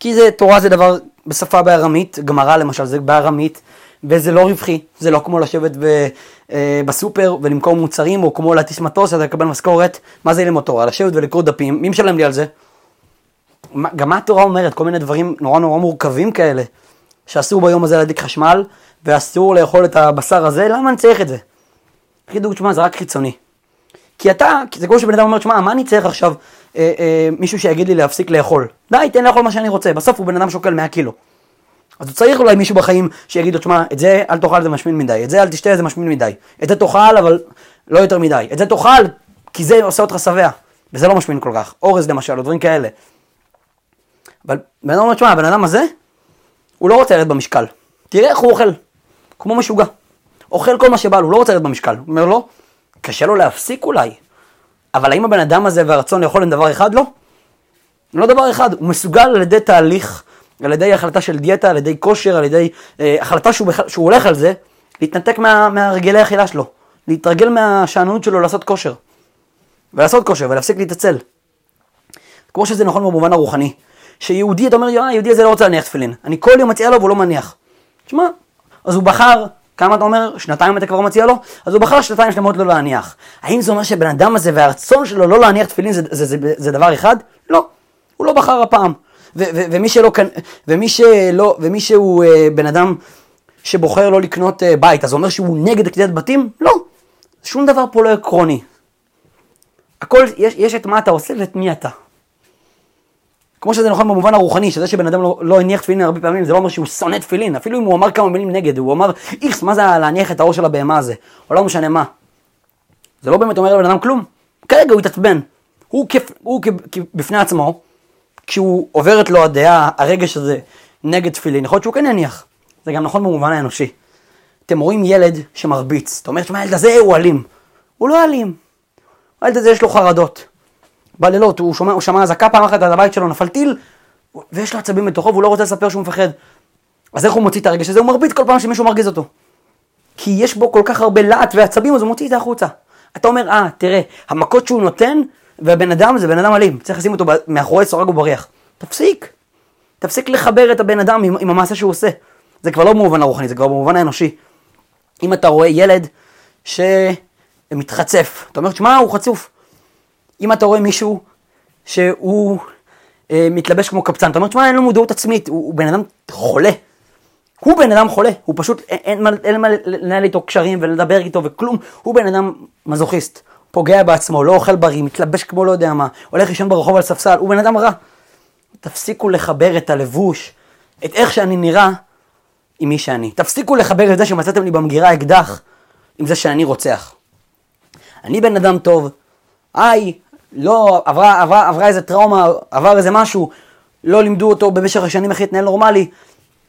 כי זה, תורה זה דבר בשפה בארמית, גמרא למשל זה בארמית, וזה לא רווחי, זה לא כמו לשבת ב, אה, בסופר ולמכור מוצרים, או כמו להטיס מטוס, אתה לקבל משכורת, מה זה ללמוד תורה? לשבת ולקרוא דפים, מי משלם לי על זה? גם מה התורה אומרת? כל מיני דברים נורא נורא מורכבים כאלה, שאסור ביום הזה להדליק חשמל, ואסור לאכול את הבשר הזה, למה אני צריך את זה? תגידו, תשמע, זה רק חיצוני. כי אתה, כי זה כמו שבן אדם אומר, תשמע, מה אני צריך עכשיו אה, אה, מישהו שיגיד לי להפסיק לאכול? די, תן לאכול מה שאני רוצה, בסוף הוא בן אדם שוקל 100 קילו. אז הוא צריך אולי מישהו בחיים שיגיד לו, תשמע, את זה אל תאכל זה משמין מדי, את זה אל תשתה זה משמין מדי, את זה תאכל אבל לא יותר מדי, את זה תאכל כי זה עושה אותך שבע, וזה לא משמין כל כך, אורז למשל, או דברים כאלה. אבל בן אדם אומר, תשמע, הבן אדם הזה, הוא לא רוצה לרדת במשקל, תראה איך הוא אוכל, כמו משוגע. אוכל כל מה שבא לו, הוא לא רוצה לרדת במשקל. הוא אומר לו, קשה לו להפסיק אולי, אבל האם הבן אדם הזה והרצון לאכול הם דבר אחד? לא. לא דבר אחד, הוא מסוגל על ידי תהליך על ידי החלטה של דיאטה, על ידי כושר, על ידי אה, החלטה שהוא. שהוא הולך על זה, להתנתק מה, מהרגלי האכילה שלו, להתרגל מהשאננות שלו לעשות כושר, ולעשות כושר ולהפסיק להתעצל. כמו שזה נכון במובן הרוחני, שיהודי, אתה אומר, יואי, היהודי הזה לא רוצה להניח תפילין, אני כל יום מציע לו והוא לא מניח. תשמע, אז הוא בחר, כמה אתה אומר? שנתיים אתה כבר מציע לו? אז הוא בחר שנתיים שלמות לא להניח. האם זה אומר שבן אדם הזה והרצון שלו לא להניח תפילין זה, זה, זה, זה, זה דבר אחד? לא, הוא לא בחר הפעם. ומי שלא, ומי שלא, ומי שהוא אה, בן אדם שבוחר לא לקנות אה, בית, אז הוא אומר שהוא נגד קניית בתים? לא. שום דבר פה לא עקרוני. הכל, יש, יש את מה אתה עושה ואת מי אתה. כמו שזה נכון במובן הרוחני, שזה שבן אדם לא, לא הניח תפילין הרבה פעמים, זה לא אומר שהוא שונא תפילין, אפילו אם הוא אמר כמה מילים נגד, הוא אמר, איכס, מה זה להניח את האור של הבהמה הזה, או לא משנה מה. זה לא באמת אומר לבן אדם כלום. כרגע הוא התעצבן. הוא, כפ, הוא כ, כ, בפני עצמו, כשהוא עוברת לו הדעה, הרגש הזה, נגד תפילין, יכול להיות שהוא כן יניח. זה גם נכון במובן האנושי. אתם רואים ילד שמרביץ, אתה אומר, שמע, הילד הזה הוא אלים. הוא לא אלים. הילד הזה יש לו חרדות. בלילות, הוא, שומע, הוא שמע אזעקה פעם אחת על הבית שלו, נפל טיל, ויש לו עצבים בתוכו והוא לא רוצה לספר שהוא מפחד. אז איך הוא מוציא את הרגש הזה? הוא מרביץ כל פעם שמישהו מרגיז אותו. כי יש בו כל כך הרבה להט ועצבים, אז הוא מוציא את זה החוצה. אתה אומר, אה, תראה, המכות שהוא נותן, והבן אדם זה בן אדם אלים, צריך לשים אותו מאחורי סורג ובריח. תפסיק. תפסיק לחבר את הבן אדם עם, עם המעשה שהוא עושה. זה כבר לא במובן הרוחני, זה כבר במובן האנושי. אם אתה רואה ילד שמתחצף, אתה אומר, שמע, הוא חצוף. אם אתה רואה מישהו שהוא אה, מתלבש כמו קבצן, אתה אומר, שמע, אין לו מודעות עצמית, הוא, הוא בן אדם חולה. הוא בן אדם חולה, הוא פשוט, אין, אין מה לנהל איתו קשרים ולדבר איתו וכלום, הוא בן אדם מזוכיסט. פוגע בעצמו, לא אוכל בריא, מתלבש כמו לא יודע מה, הולך לישון ברחוב על ספסל, הוא בן אדם רע. תפסיקו לחבר את הלבוש, את איך שאני נראה, עם מי שאני. תפסיקו לחבר את זה שמצאתם לי במגירה אקדח, עם זה שאני רוצח. אני בן אדם טוב, היי, לא, עברה, עברה, עברה איזה טראומה, עבר איזה משהו, לא לימדו אותו במשך השנים איך להתנהל נורמלי.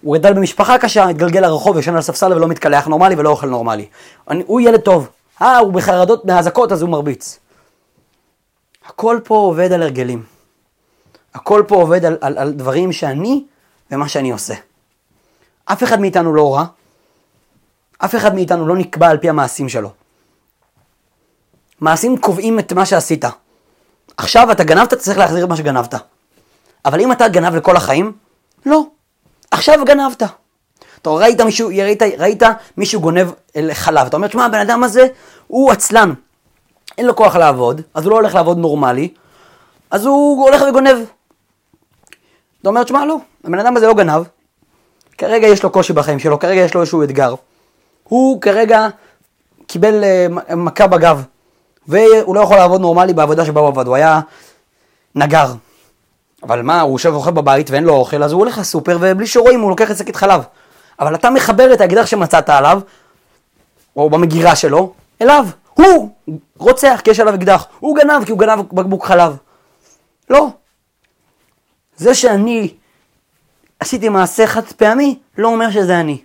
הוא גדל במשפחה קשה, התגלגל לרחוב, ישן על ספסל ולא מתקלח נורמלי ולא אוכל נורמלי. אני, הוא ילד טוב. אה, הוא בחרדות מהאזעקות אז הוא מרביץ. הכל פה עובד על הרגלים. הכל פה עובד על, על, על דברים שאני ומה שאני עושה. אף אחד מאיתנו לא רע, אף אחד מאיתנו לא נקבע על פי המעשים שלו. מעשים קובעים את מה שעשית. עכשיו אתה גנבת, אתה צריך להחזיר את מה שגנבת. אבל אם אתה גנב לכל החיים, לא. עכשיו גנבת. אתה ראית מישהו, ראית, ראית מישהו גונב חלב, אתה אומר, תשמע, הבן אדם הזה הוא עצלן, אין לו כוח לעבוד, אז הוא לא הולך לעבוד נורמלי, אז הוא הולך וגונב. אתה אומר, שמע, לא, הבן אדם הזה לא גנב, כרגע יש לו קושי בחיים שלו, כרגע יש לו איזשהו אתגר. הוא כרגע קיבל uh, מכה בגב, והוא לא יכול לעבוד נורמלי בעבודה שבה הוא עבד, הוא היה נגר. אבל מה, הוא יושב ואוכל בבית ואין לו אוכל, אז הוא הולך לסופר ובלי שרואים הוא לוקח את שקית חלב. אבל אתה מחבר את האקדח שמצאת עליו, או במגירה שלו, אליו. הוא רוצח כי יש עליו אקדח. הוא גנב כי הוא גנב בקבוק חלב. לא. זה שאני עשיתי מעשה חד פעמי, לא אומר שזה אני.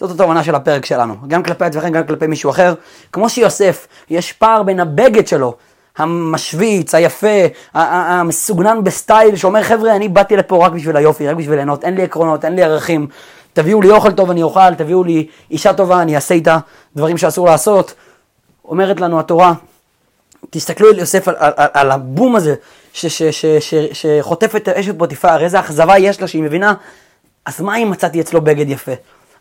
זאת התובנה של הפרק שלנו, גם כלפי עצמכם, גם כלפי מישהו אחר. כמו שיוסף, יש פער בין הבגד שלו, המשוויץ, היפה, המסוגנן בסטייל, שאומר חבר'ה, אני באתי לפה רק בשביל היופי, רק בשביל ליהנות, אין לי עקרונות, אין לי ערכים. תביאו לי אוכל טוב, אני אוכל, תביאו לי אישה טובה, אני אעשה איתה דברים שאסור לעשות. אומרת לנו התורה, תסתכלו על יוסף, על, על, על, הבום הזה, שחוטף את אשת פוטיפר, איזה אכזבה יש לה שהיא מבינה, אז מה אם מצאתי אצלו בגד יפה?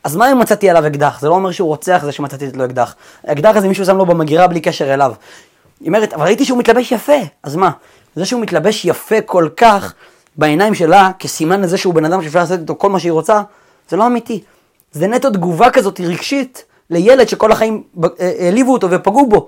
אז מה אם מצאתי עליו אקדח? זה לא אומר שהוא רוצח זה שמצאתי אצלו אקדח. האקדח הזה מישהו שם לו במגירה בלי קשר אליו. היא אומרת, אבל ראיתי שהוא מתלבש יפה, אז מה? זה שהוא מתלבש יפה כל כך בעיניים שלה, כסימן לזה שהוא בן אדם שאפשר לעשות איתו כל מה שהיא רוצה, זה לא אמיתי. זה נטו תגובה כזאת רגשית לילד שכל החיים אה, העליבו אותו ופגעו בו.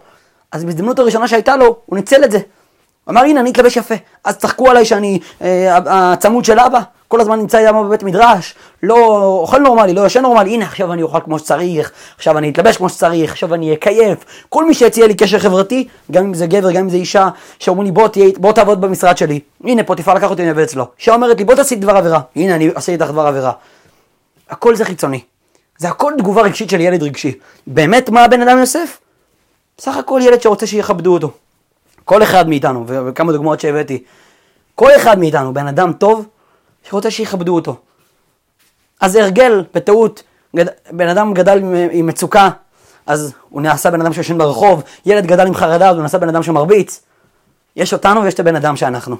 אז בהזדמנות הראשונה שהייתה לו, הוא ניצל את זה. הוא אמר, הנה, אני אתלבש יפה. אז צחקו עליי שאני אה, הצמוד של אבא, כל הזמן נמצא איתם בבית מדרש, לא אוכל נורמלי, לא ישן נורמלי, הנה, עכשיו אני אוכל כמו שצריך, עכשיו אני אתלבש כמו שצריך, עכשיו אני אקייף. כל מי שהציע לי קשר חברתי, גם אם זה גבר, גם אם זה אישה, שאומרים לי, בוא, תהיה, בוא תעבוד במשרד שלי. הנה, פוטיפר לקח אותי אני אצלו. אישה אומרת לי, בוא תעשי דבר עבירה. הנה, אני עושה איתך דבר עבירה. הכל זה חיצוני. זה הכל תגובה רגשית של ילד רגשי. באמת, מה הבן אדם יוסף? בסך הכל ילד שרוצה שיכבדו אותו. כל אחד מאיתנו, וכמה דוגמאות שהבאתי, כל אחד מאיתנו, בן אדם טוב, שרוצה שיכבדו אותו. אז הרגל, בטעות, גד... בן אדם גדל עם, עם מצוקה, אז הוא נעשה בן אדם שיושן ברחוב, ילד גדל עם חרדה, אז הוא נעשה בן אדם שמרביץ. יש אותנו ויש את הבן אדם שאנחנו.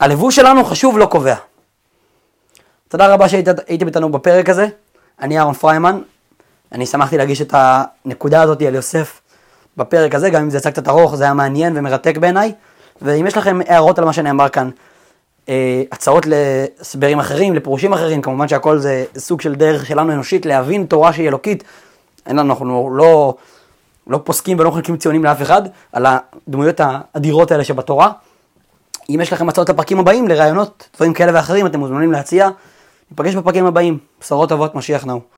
הלבוש שלנו חשוב, לא קובע. תודה רבה שהייתם איתנו בפרק הזה. אני אהרון פריימן. אני שמחתי להגיש את הנקודה הזאת על יוסף בפרק הזה, גם אם זה יצא קצת ארוך, זה היה מעניין ומרתק בעיניי. ואם יש לכם הערות על מה שנאמר כאן, הצעות להסברים אחרים, לפירושים אחרים, כמובן שהכל זה סוג של דרך שלנו אנושית להבין תורה שהיא אלוקית. אין לנו, אנחנו לא, לא פוסקים ולא מחלקים ציונים לאף אחד על הדמויות האדירות האלה שבתורה. אם יש לכם הצעות לפרקים הבאים, לרעיונות, דברים כאלה ואחרים, אתם מוזמנים להציע. ניפגש בפרקים הבאים. בשורות טובות, משיח נאו.